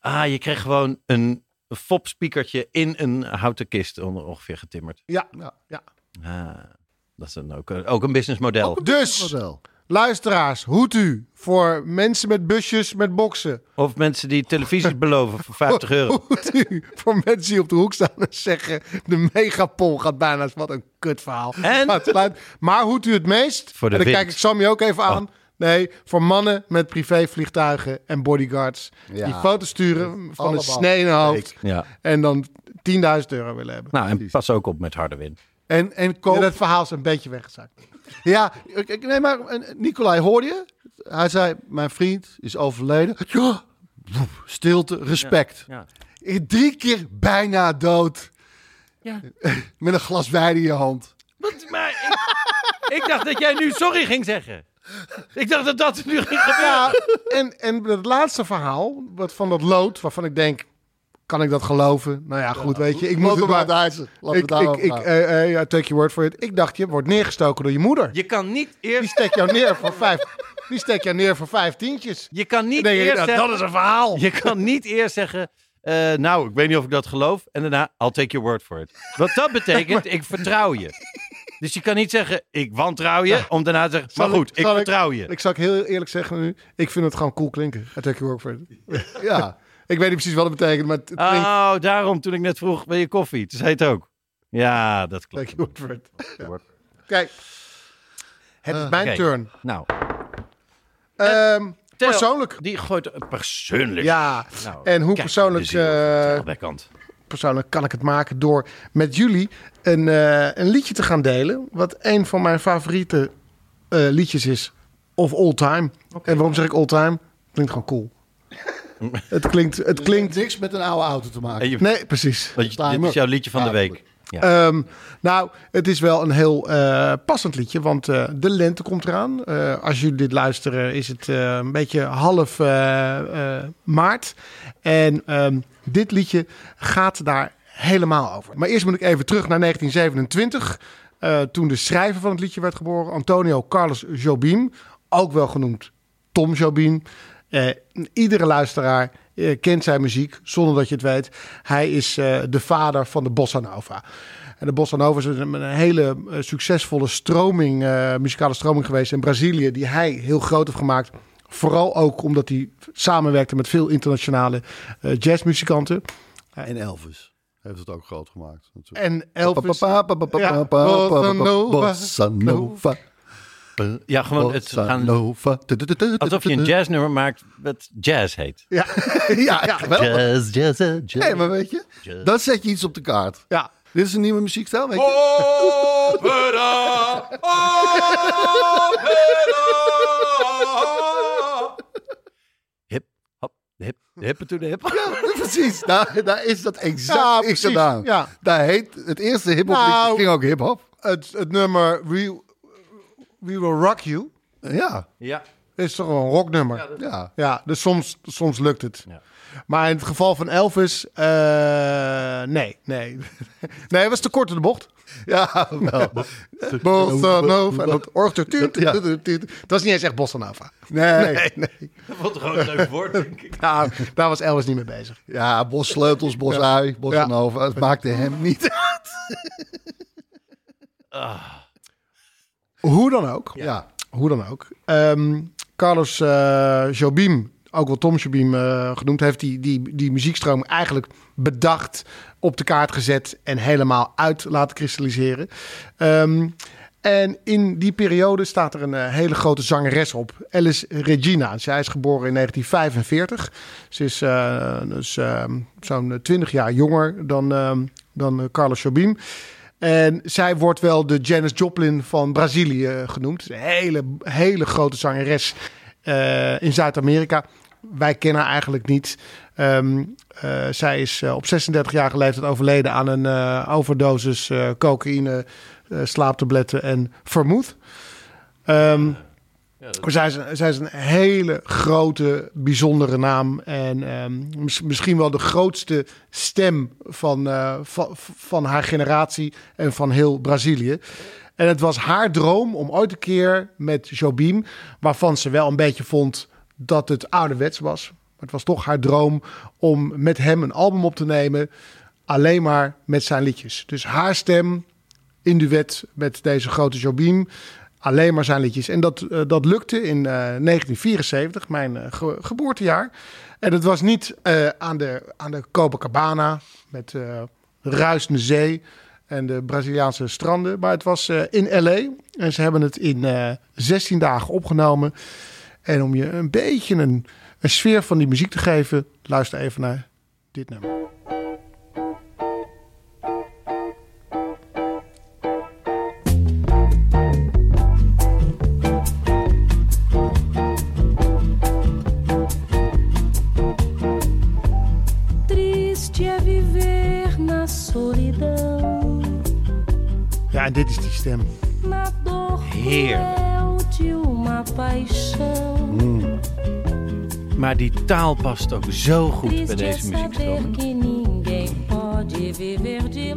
Ah, je kreeg gewoon een fop-speakertje in een houten kist ongeveer getimmerd. Ja, Ja. ja. Ah, dat is dan ook, een- ook een businessmodel. Dus, Model. Luisteraars, hoed u voor mensen met busjes met boksen. Of mensen die televisies beloven voor 50 euro. Hoed u voor mensen die op de hoek staan en zeggen... de megapol gaat bijna... Wat een kutverhaal. En? Maar hoed u het meest? Voor de en dan wind. kijk ik Sammy ook even aan. Oh. Nee, voor mannen met privévliegtuigen en bodyguards... Ja. die foto's sturen van een snee in hoofd... Ja. en dan 10.000 euro willen hebben. Nou, en pas ook op met harde wind. En, en koop... Ja, dat verhaal is een beetje weggezakt. Ja, ik- ik- nee, maar Nicolai hoorde je? Hij zei, mijn vriend is overleden. Ja, stilte, respect. Ja. Ik- Drie keer bijna dood. Ja. Met een glas wijn in je hand. Wat, maar ik, ik dacht dat jij nu sorry ging zeggen. Ik dacht dat dat nu ging gebeuren. Ja, en, en het laatste verhaal wat van dat lood, waarvan ik denk, kan ik dat geloven? Nou ja, goed, weet je. Ik moet het maar... Ik, ik, ik, eh, eh, ja, take your word for it. Ik dacht, je wordt neergestoken door je moeder. Je kan niet Die eerst... steekt jou neer voor vijf, die steekt jou neer voor vijf tientjes. Je kan niet eerst nou, zeggen... dat is een verhaal. Je kan niet eerst zeggen... eh, nou, ik weet niet of ik dat geloof. En daarna, I'll take your word for it. Wat dat betekent, ik vertrouw je. Dus je kan niet zeggen, ik wantrouw je. Om daarna te zeggen, maar Zal goed, ik, zal vertrouw je. Ik zal ik heel eerlijk zeggen nu, ik vind het gewoon cool klinken. I take your word for it. Ja. Ik weet niet precies wat het betekent, maar het klinkt... Oh, daarom toen ik net vroeg, wil je koffie? Toen zei het ook. Ja, dat klopt. Kijk, het is mijn turn. Nou, Ehm, Theo, persoonlijk. Die gooit een persoonlijk. Ja, Nou, en hoe kijk, persoonlijk... eh, Backhand. persoonlijk kan ik het maken door met jullie een, eh, een liedje te gaan delen. Wat een van mijn favoriete eh, liedjes is of all time. En waarom zeg ik all time? Klinkt gewoon cool. Het klinkt... Het klinkt niks met een oude auto te maken. Je- nee, precies. Want je- dit is jouw liedje van de week. Ja. Ehm, nou, het is wel een heel eh, passend liedje, want eh, de lente komt eraan. Eh, als jullie dit luisteren, is het eh, een beetje half eh, eh, maart. En ehm, dit liedje gaat daar helemaal over. Maar eerst moet ik even terug naar 1927, eh, toen de schrijver van het liedje werd geboren, Antonio Carlos Jobim, ook wel genoemd Tom Jobim. Eh, iedere luisteraar eh, kent zijn muziek zonder dat je het weet. Hij is eh, de vader van de bossa nova. En de bossa nova is een, een hele eh, succesvolle stroming, eh, muzikale stroming geweest in Brazilië, die hij heel groot heeft gemaakt. Vooral ook omdat hij samenwerkte met veel internationale eh, jazzmuzikanten. En Elvis heeft het ook groot gemaakt. natuurlijk. En Elvis. Bossa Nova. Ja, gewoon het Bossa gaan... Nova. Alsof je een jazznummer maakt dat jazz heet. Ja, ja, ja geweldig. Jazz, jazz, jazz. Nee, maar weet je, dan zet je iets op de kaart. Ja. Dit is een nieuwe muziekstijl, weet je. Opera, opera. Hip, hop, hip, hip to de hip. Ja, precies. Daar, daar is dat exact Ja, precies. gedaan. Ja. Daar heet het eerste hip-hop Nou, ging ook hip-hop. Het, het nummer We, We Will Rock You Ja. Ja. is toch een rocknummer. Ja. Ja, dus soms, soms lukt het. Ja. Maar in het geval van Elvis, eh, nee, nee. nee, het was te kort in de bocht. Ja, wel. Bossa Nova. En dat orgel. tuut, Ja. tuut, tuut, tuut. Het was niet eens echt Bossa Nova. Nee. Nee, nee. Dat vond toch ook een leuk woord, denk ik. Nou, daar was Elvis niet mee bezig. Ja, bos sleutels, bos Ja. ui, bos Ja. Nova. Het maakte hem niet uit. Hoe dan ook. Ja. Hoe dan ook. Ehm, Carlos eh, Jobim, ook wel Tom Jobim eh, genoemd, heeft die, die, die muziekstroom eigenlijk bedacht, op de kaart gezet en helemaal uit laten kristalliseren. Ehm, en in die periode staat er een eh, hele grote zangeres op, Alice Regina. Zij is geboren in 1945. Ze is eh, dus, ehm, zo'n 20 jaar jonger dan, ehm, dan Carlos Jobim. En zij wordt wel de Janis Joplin van Brazilië genoemd. Een hele, hele grote zangeres eh, in Zuid-Amerika. Wij kennen haar eigenlijk niet. Ehm, eh, zij is eh, op 36-jarige leeftijd overleden aan een eh, overdosis eh, cocaïne, eh, slaaptabletten en vermoed. Maar zij is, zij een hele grote, bijzondere naam. En ehm, mis- misschien wel de grootste stem van, eh, van haar generatie en van heel Brazilië. En het was haar droom om ooit een keer met Jobim, waarvan ze wel een beetje vond dat het ouderwets was. Maar het was toch haar droom om met hem een album op te nemen, alleen maar met zijn liedjes. Dus haar stem in duet met deze grote Jobim. Alleen maar zijn liedjes. En dat, eh, dat lukte in eh, 1974, mijn eh, ge- geboortejaar. En het was niet eh, aan, de, aan de Copacabana met eh ruisende zee en de Braziliaanse stranden. Maar het was eh, in L.A. En ze hebben het in eh 16 dagen opgenomen. En om je een beetje een, een sfeer van die muziek te geven, luister even naar dit nummer. En dit is die stem. paixão. Maar die taal past ook zo goed bij deze ilusão.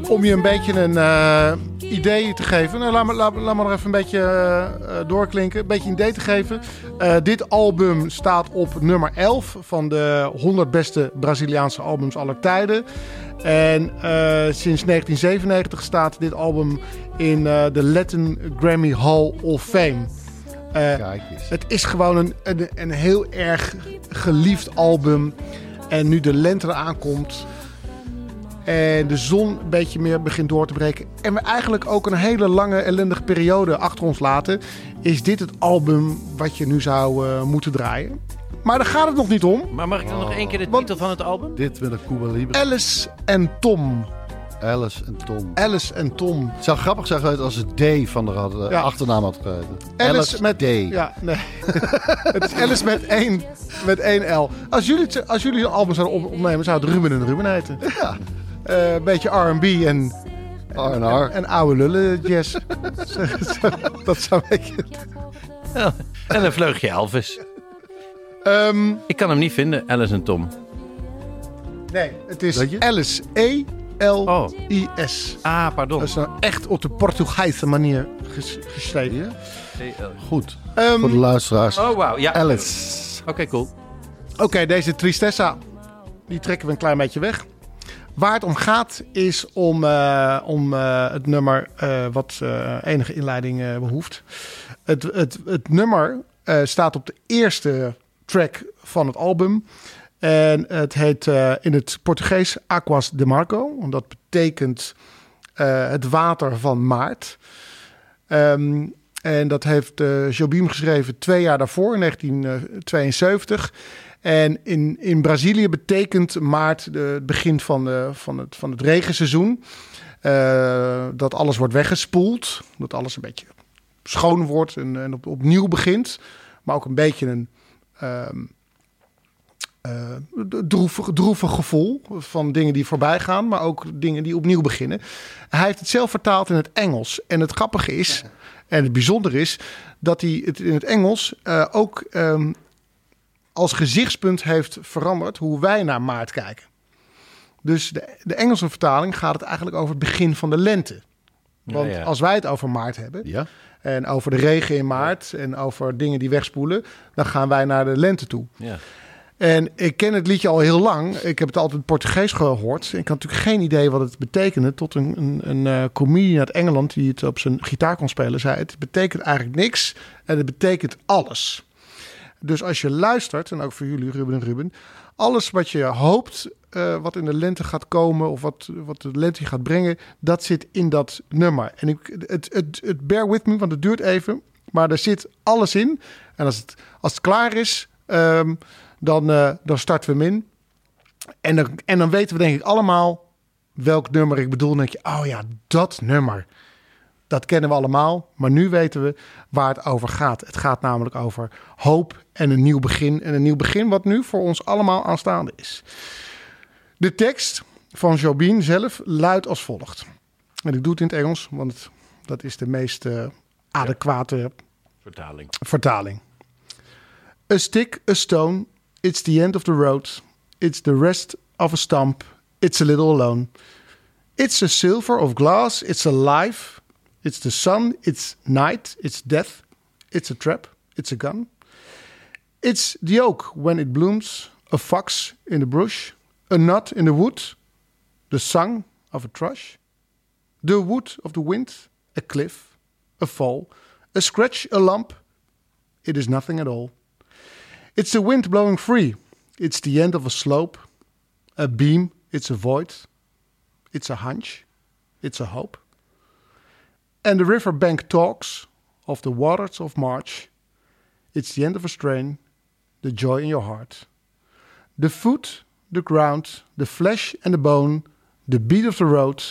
Om je een beetje een eh, idee te geven. Nou, laat, me, laat, laat me nog even een beetje eh, eh, doorklinken. Een beetje een idee te geven. Eh, dit album staat op nummer 11 van de 100 beste Braziliaanse albums aller tijden. En sinds 1997 staat dit album in de Latin Grammy Hall of Fame. Kijk eens. het is gewoon een, een, een heel erg geliefd album. En nu de lente eraan komt. En de zon een beetje meer begint door te breken. En we eigenlijk ook een hele lange ellendige periode achter ons laten. Is dit het album wat je nu zou eh, moeten draaien? Maar daar gaat het nog niet om. Maar mag ik dan nog één keer de titel van het album? Dit met een Cuba Libre. Alice en Tom. Alice en Tom. Alice en Tom. Het zou grappig zijn geweest als het D van de had, Ja. achternaam had geheten. Alice, met D. Ja, nee. het is Alice met één, met één L. Als jullie, als jullie een album zouden op- opnemen, zou het Ruben en Ruben heten. Ja. Eh, een beetje R&B en... R&R. En oude lullen jazz. dat zou. Ja, en een vleugje Elvis. Ehm, Ik kan hem niet vinden, Alice en Tom. nee, het is Weet je? Alice. E-L-I-S. Ah, pardon. Dat is nou echt op de Portugese manier ges- geschreven. Goed. Ehm, Voor de luisteraars. Oh, wauw. Ja. Alice. Oké, cool. Oké, deze Tristessa, die trekken we een klein beetje weg. Waar het om gaat is om, eh, om eh, het nummer eh, wat enige inleiding eh, behoeft. Het, het, het nummer staat op de eerste track van het album. En het heet in het Portugees Aquas de Marco. Dat betekent het water van maart. Ehm, en dat heeft Jobim geschreven twee jaar daarvoor, in 1972. En in, in Brazilië betekent maart het begin van, de, van, het, van het regenseizoen. Eh, dat alles wordt weggespoeld. Dat alles een beetje schoon wordt en, en op, opnieuw begint. Maar ook een beetje een ehm, eh, droevig, droevig gevoel van dingen die voorbij gaan, maar ook dingen die opnieuw beginnen. Hij heeft het zelf vertaald in het Engels. En het grappige is, en het bijzondere is, dat hij het in het Engels eh, ook ehm, als gezichtspunt heeft veranderd hoe wij naar maart kijken. Dus de, de Engelse vertaling gaat het eigenlijk over het begin van de lente. Want Ja, ja. als wij het over maart hebben, Ja. en over de regen in maart en over dingen die wegspoelen, dan gaan wij naar de lente toe. Ja. En ik ken het liedje al heel lang. Ik heb het altijd Portugees gehoord. Ik had natuurlijk geen idee wat het betekende. Tot een, een, een eh, comedian uit Engeland die het op zijn gitaar kon spelen, zei: Het betekent eigenlijk niks en het betekent alles. Dus als je luistert, en ook voor jullie, Ruben en Ruben, alles wat je hoopt, eh, wat in de lente gaat komen of wat, wat de lente gaat brengen, dat zit in dat nummer. En ik, het, het, het bear with me, want het duurt even, maar er zit alles in. En als het, als het klaar is, ehm, dan, eh, dan starten we hem in. En dan, en dan weten we denk ik allemaal welk nummer ik bedoel. Dan denk je, oh ja, dat nummer. Dat kennen we allemaal, maar nu weten we waar het over gaat. Het gaat namelijk over hoop en een nieuw begin. En een nieuw begin wat nu voor ons allemaal aanstaande is. De tekst van Jobin zelf luidt als volgt. En ik doe het in het Engels, want dat is de meest eh, adequate Vertaling. vertaling. A stick, a stone, it's the end of the road. It's the rest of a stump, it's a little alone. It's a silver of glass, it's a life. It's the sun, it's night, it's death. It's a trap, it's a gun. It's the oak when it blooms, a fox in the brush, a nut in the wood, the song of a thrush, the wood of the wind, a cliff, a fall, a scratch, a lump. It is nothing at all. It's the wind blowing free. It's the end of a slope, a beam, it's a void, it's a hunch, it's a hope. And the riverbank talks of the waters of March. It's the end of a strain, the joy in your heart. The foot, the ground, the flesh and the bone, the beat of the road.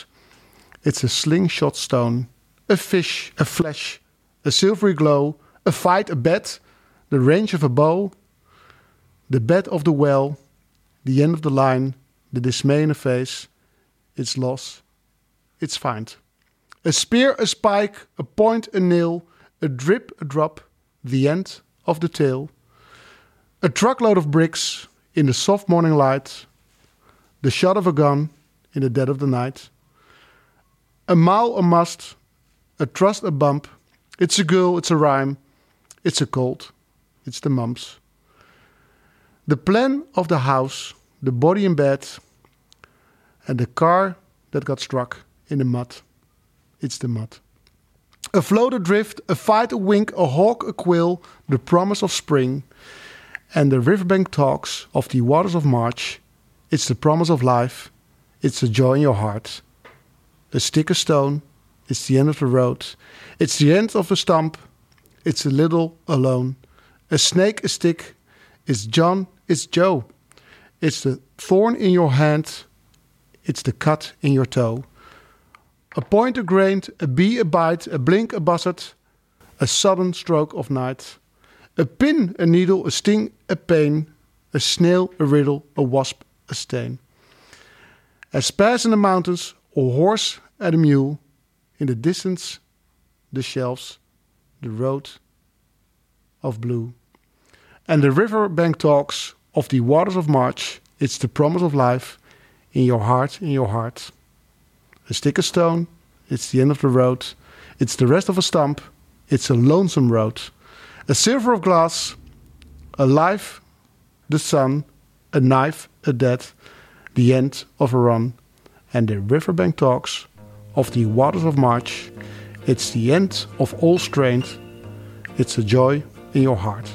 It's a slingshot stone, a fish, a flash, a silvery glow, a fight, a bet, the range of a bow, the bed of the well, the end of the line, the dismay in the face, its loss, its find. A spear, a spike, a point, a nail, a drip, a drop, the end of the tale. A truckload of bricks in the soft morning light, the shot of a gun in the dead of the night. A mile, a must, a trust, a bump. It's a girl, it's a rhyme, it's a cold, it's the mumps. The plan of the house, the body in bed, and the car that got struck in the mud. It's the mud. A float adrift, a fight, a wink, a hawk, a quill, the promise of spring, and the riverbank talks of the waters of March. It's the promise of life, it's the joy in your heart. A stick, a stone, it's the end of the road, it's the end of a stump, it's a little alone. A snake, a stick, it's John, it's Joe. It's the thorn in your hand, it's the cut in your toe. A point, a grain, a bee, a bite, a blink, a buzzard, a sudden stroke of night. A pin, a needle, a sting, a pain, a snail, a riddle, a wasp, a stain. A sparse in the mountains, a horse and a mule. In the distance, the shelves, the road of blue. And the river bank talks of the waters of March. It's the promise of life in your heart, in your heart. A stick, of stone, it's the end of the road. It's the rest of a stump, it's a lonesome road. A silver of glass, a life, the sun, a knife, a death, the end of a run. And the riverbank talks of the waters of March. It's the end of all strength. It's a joy in your heart.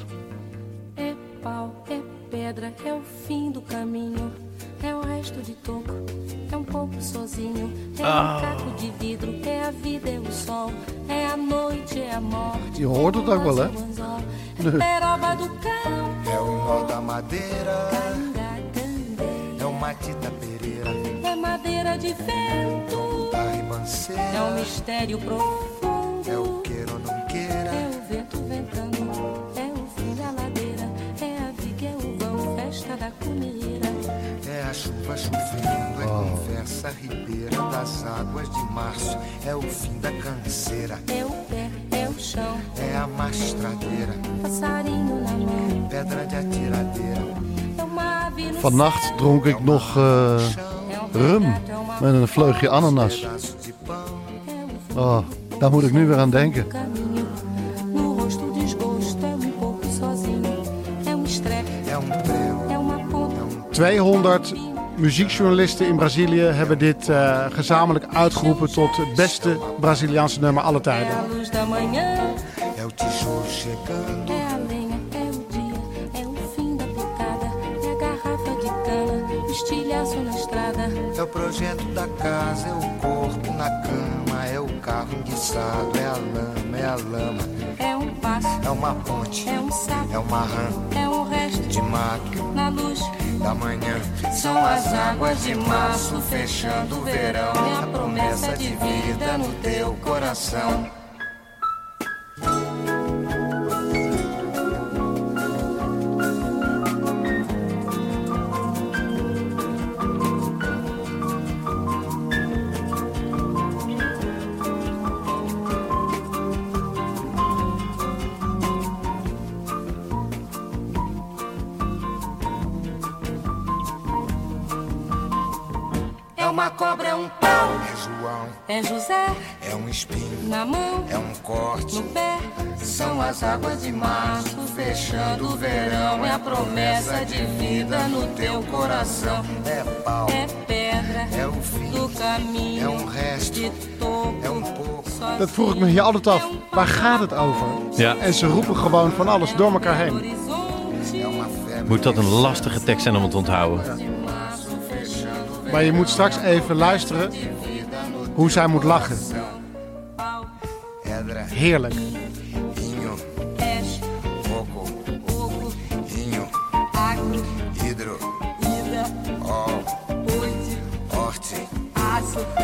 É Ah. um caco de vidro, é a vida, é o sol. É a noite, é a morte. Het ook wel, hè? É peroba do cão. É o nó da madeira. É o Matita Pereira. É madeira de vento. Da ribanceira. É um mistério profundo. É o queira ou não queira. É o vento ventando. É o fim da ladeira. É a viga, é o vão, festa da comida. A chuva chovendo. É conversa ribeira das águas de março. É o fim da canseira. É o pé, é o chão. É a mastradeira. Passarinho na mão. Pedra de atiradeira. Vannacht dronk ik nog eh, rum met een vleugje ananas. Oh, daar moet ik nu weer aan denken. 200 muziekjournalisten in Brazilië hebben dit eh, gezamenlijk uitgeroepen tot het beste Braziliaanse nummer alle É a tijden. luz da manhã. É o tijolo chegando. É a lenha, é o dia, é o fim da picada, é a garrafa de cana, o estilhaço na estrada. É o projeto da casa, é o corpo na cama, é o carro enguiçado, é a lama, é a lama, É um passo, é uma ponte, é um sapo, é uma rã é um resto de mato na luz. Da manhã. São as águas de março fechando o verão, é a promessa de vida no teu coração. É José é um espinho, na mão, é um corte. no pé. São as águas de março fechando o verão, é a promessa de vida no teu coração. É pau, É pedra é o fim, do caminho, é um resto, de topo. é um pouco. Dat vroeg ik me hier altijd af. Waar gaat het over? Ja. En ze roepen gewoon van alles door elkaar heen. Moet dat een lastige tekst zijn om het te onthouden? Maar je moet straks even luisteren hoe zij moet lachen. Heerlijk.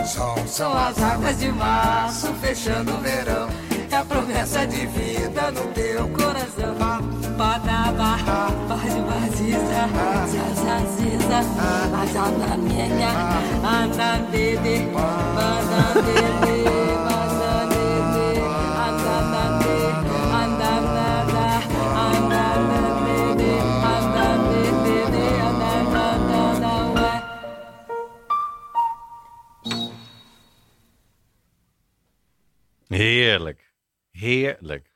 sol. São as águas de março fechando o verão. Promessa de vida no teu coração. Badaba, bade baziza, zazaziza, azanamenha, andandede, bandandede, Heerlijk.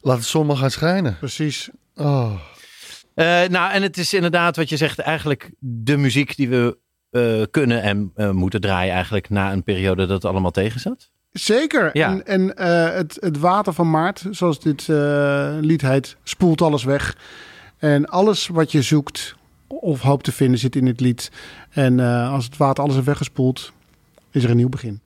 Laat de zon maar gaan schijnen. Precies. Oh. Eh, nou, en het is inderdaad wat je zegt, eigenlijk de muziek die we eh, kunnen en eh, moeten draaien eigenlijk na een periode dat het allemaal tegen zat. Zeker. Ja. En, en eh, het, het water van maart, zoals dit eh, lied heet, spoelt alles weg. En alles wat je zoekt of hoopt te vinden zit in dit lied. En eh, als het water alles heeft weggespoeld, is er een nieuw begin.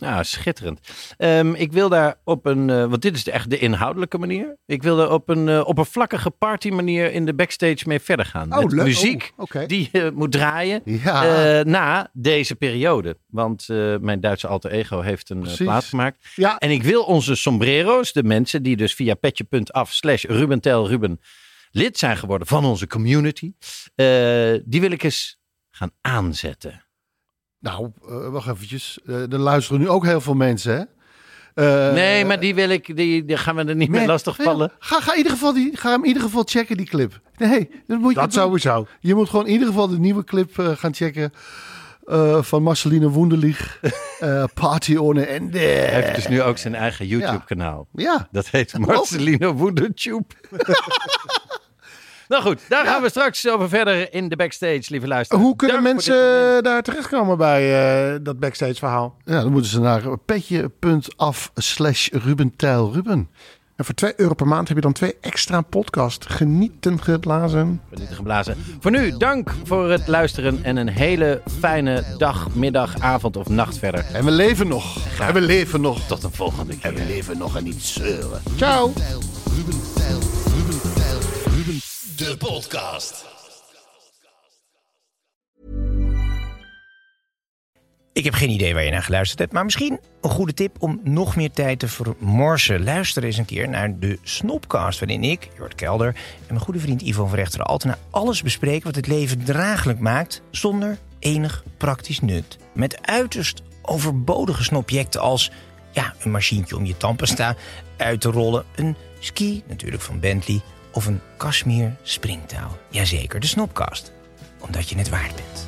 Nou, schitterend. Ehm, ik wil daar op een, eh, want dit is echt de inhoudelijke manier. Ik wil er op een uh, oppervlakkige party manier in de backstage mee verder gaan. Oh, Met leuk. muziek Oh, die moet draaien Ja. eh, na deze periode. Want mijn Duitse alter ego heeft een eh, Precies. plaat gemaakt. Ja. En ik wil onze sombrero's, de mensen die dus via petje.af slash Ruben Tel Ruben lid zijn geworden van onze community. die wil ik eens gaan aanzetten. Nou, eh, wacht eventjes. Eh er luisteren nu ook heel veel mensen, hè? Eh, nee, maar die wil ik, die, die gaan we er niet nee, meer lastig vallen. Ga, ga, in ieder geval die, ga hem in ieder geval checken, die clip. Nee, dat moet je Dat doen. sowieso. Je moet gewoon in ieder geval de nieuwe clip gaan checken. eh, van Marceline Wunderlich. eh Party ohne Ende. Hij heeft dus nu ook zijn eigen YouTube-kanaal. Ja. Dat heet Marcelino Woedertube. nou goed, daar gaan we straks over verder in de backstage, lieve luisteraars. Hoe kunnen Dank mensen moment. daar terechtkomen bij eh, dat backstage verhaal? Ja, dan moeten ze naar petje.af slash Ruben Ruben. En voor 2 euro per maand heb je dan twee extra podcast. Genieten geblazen. Genieten geblazen. Voor nu, dank voor het luisteren en een hele fijne dag, middag, avond of nacht verder. En we leven nog. En we leven nog. Tot een volgende keer. En we leven nog en niet zeuren. Ciao. Ruben De podcast. Ik heb geen idee waar je naar geluisterd hebt, maar misschien een goede tip om nog meer tijd te vermorsen. Luister eens een keer naar de Snopcast, waarin ik, Jort Kelder en mijn goede vriend Ivo van Rechteren Altena alles bespreken wat het leven draaglijk maakt zonder enig praktisch nut. Met uiterst overbodige snobjecten als ja, een machientje om je tandpasta uit te rollen, een ski natuurlijk van Bentley of een Kashmir springtaal. Jazeker, de Snopcast. Omdat je het waard bent.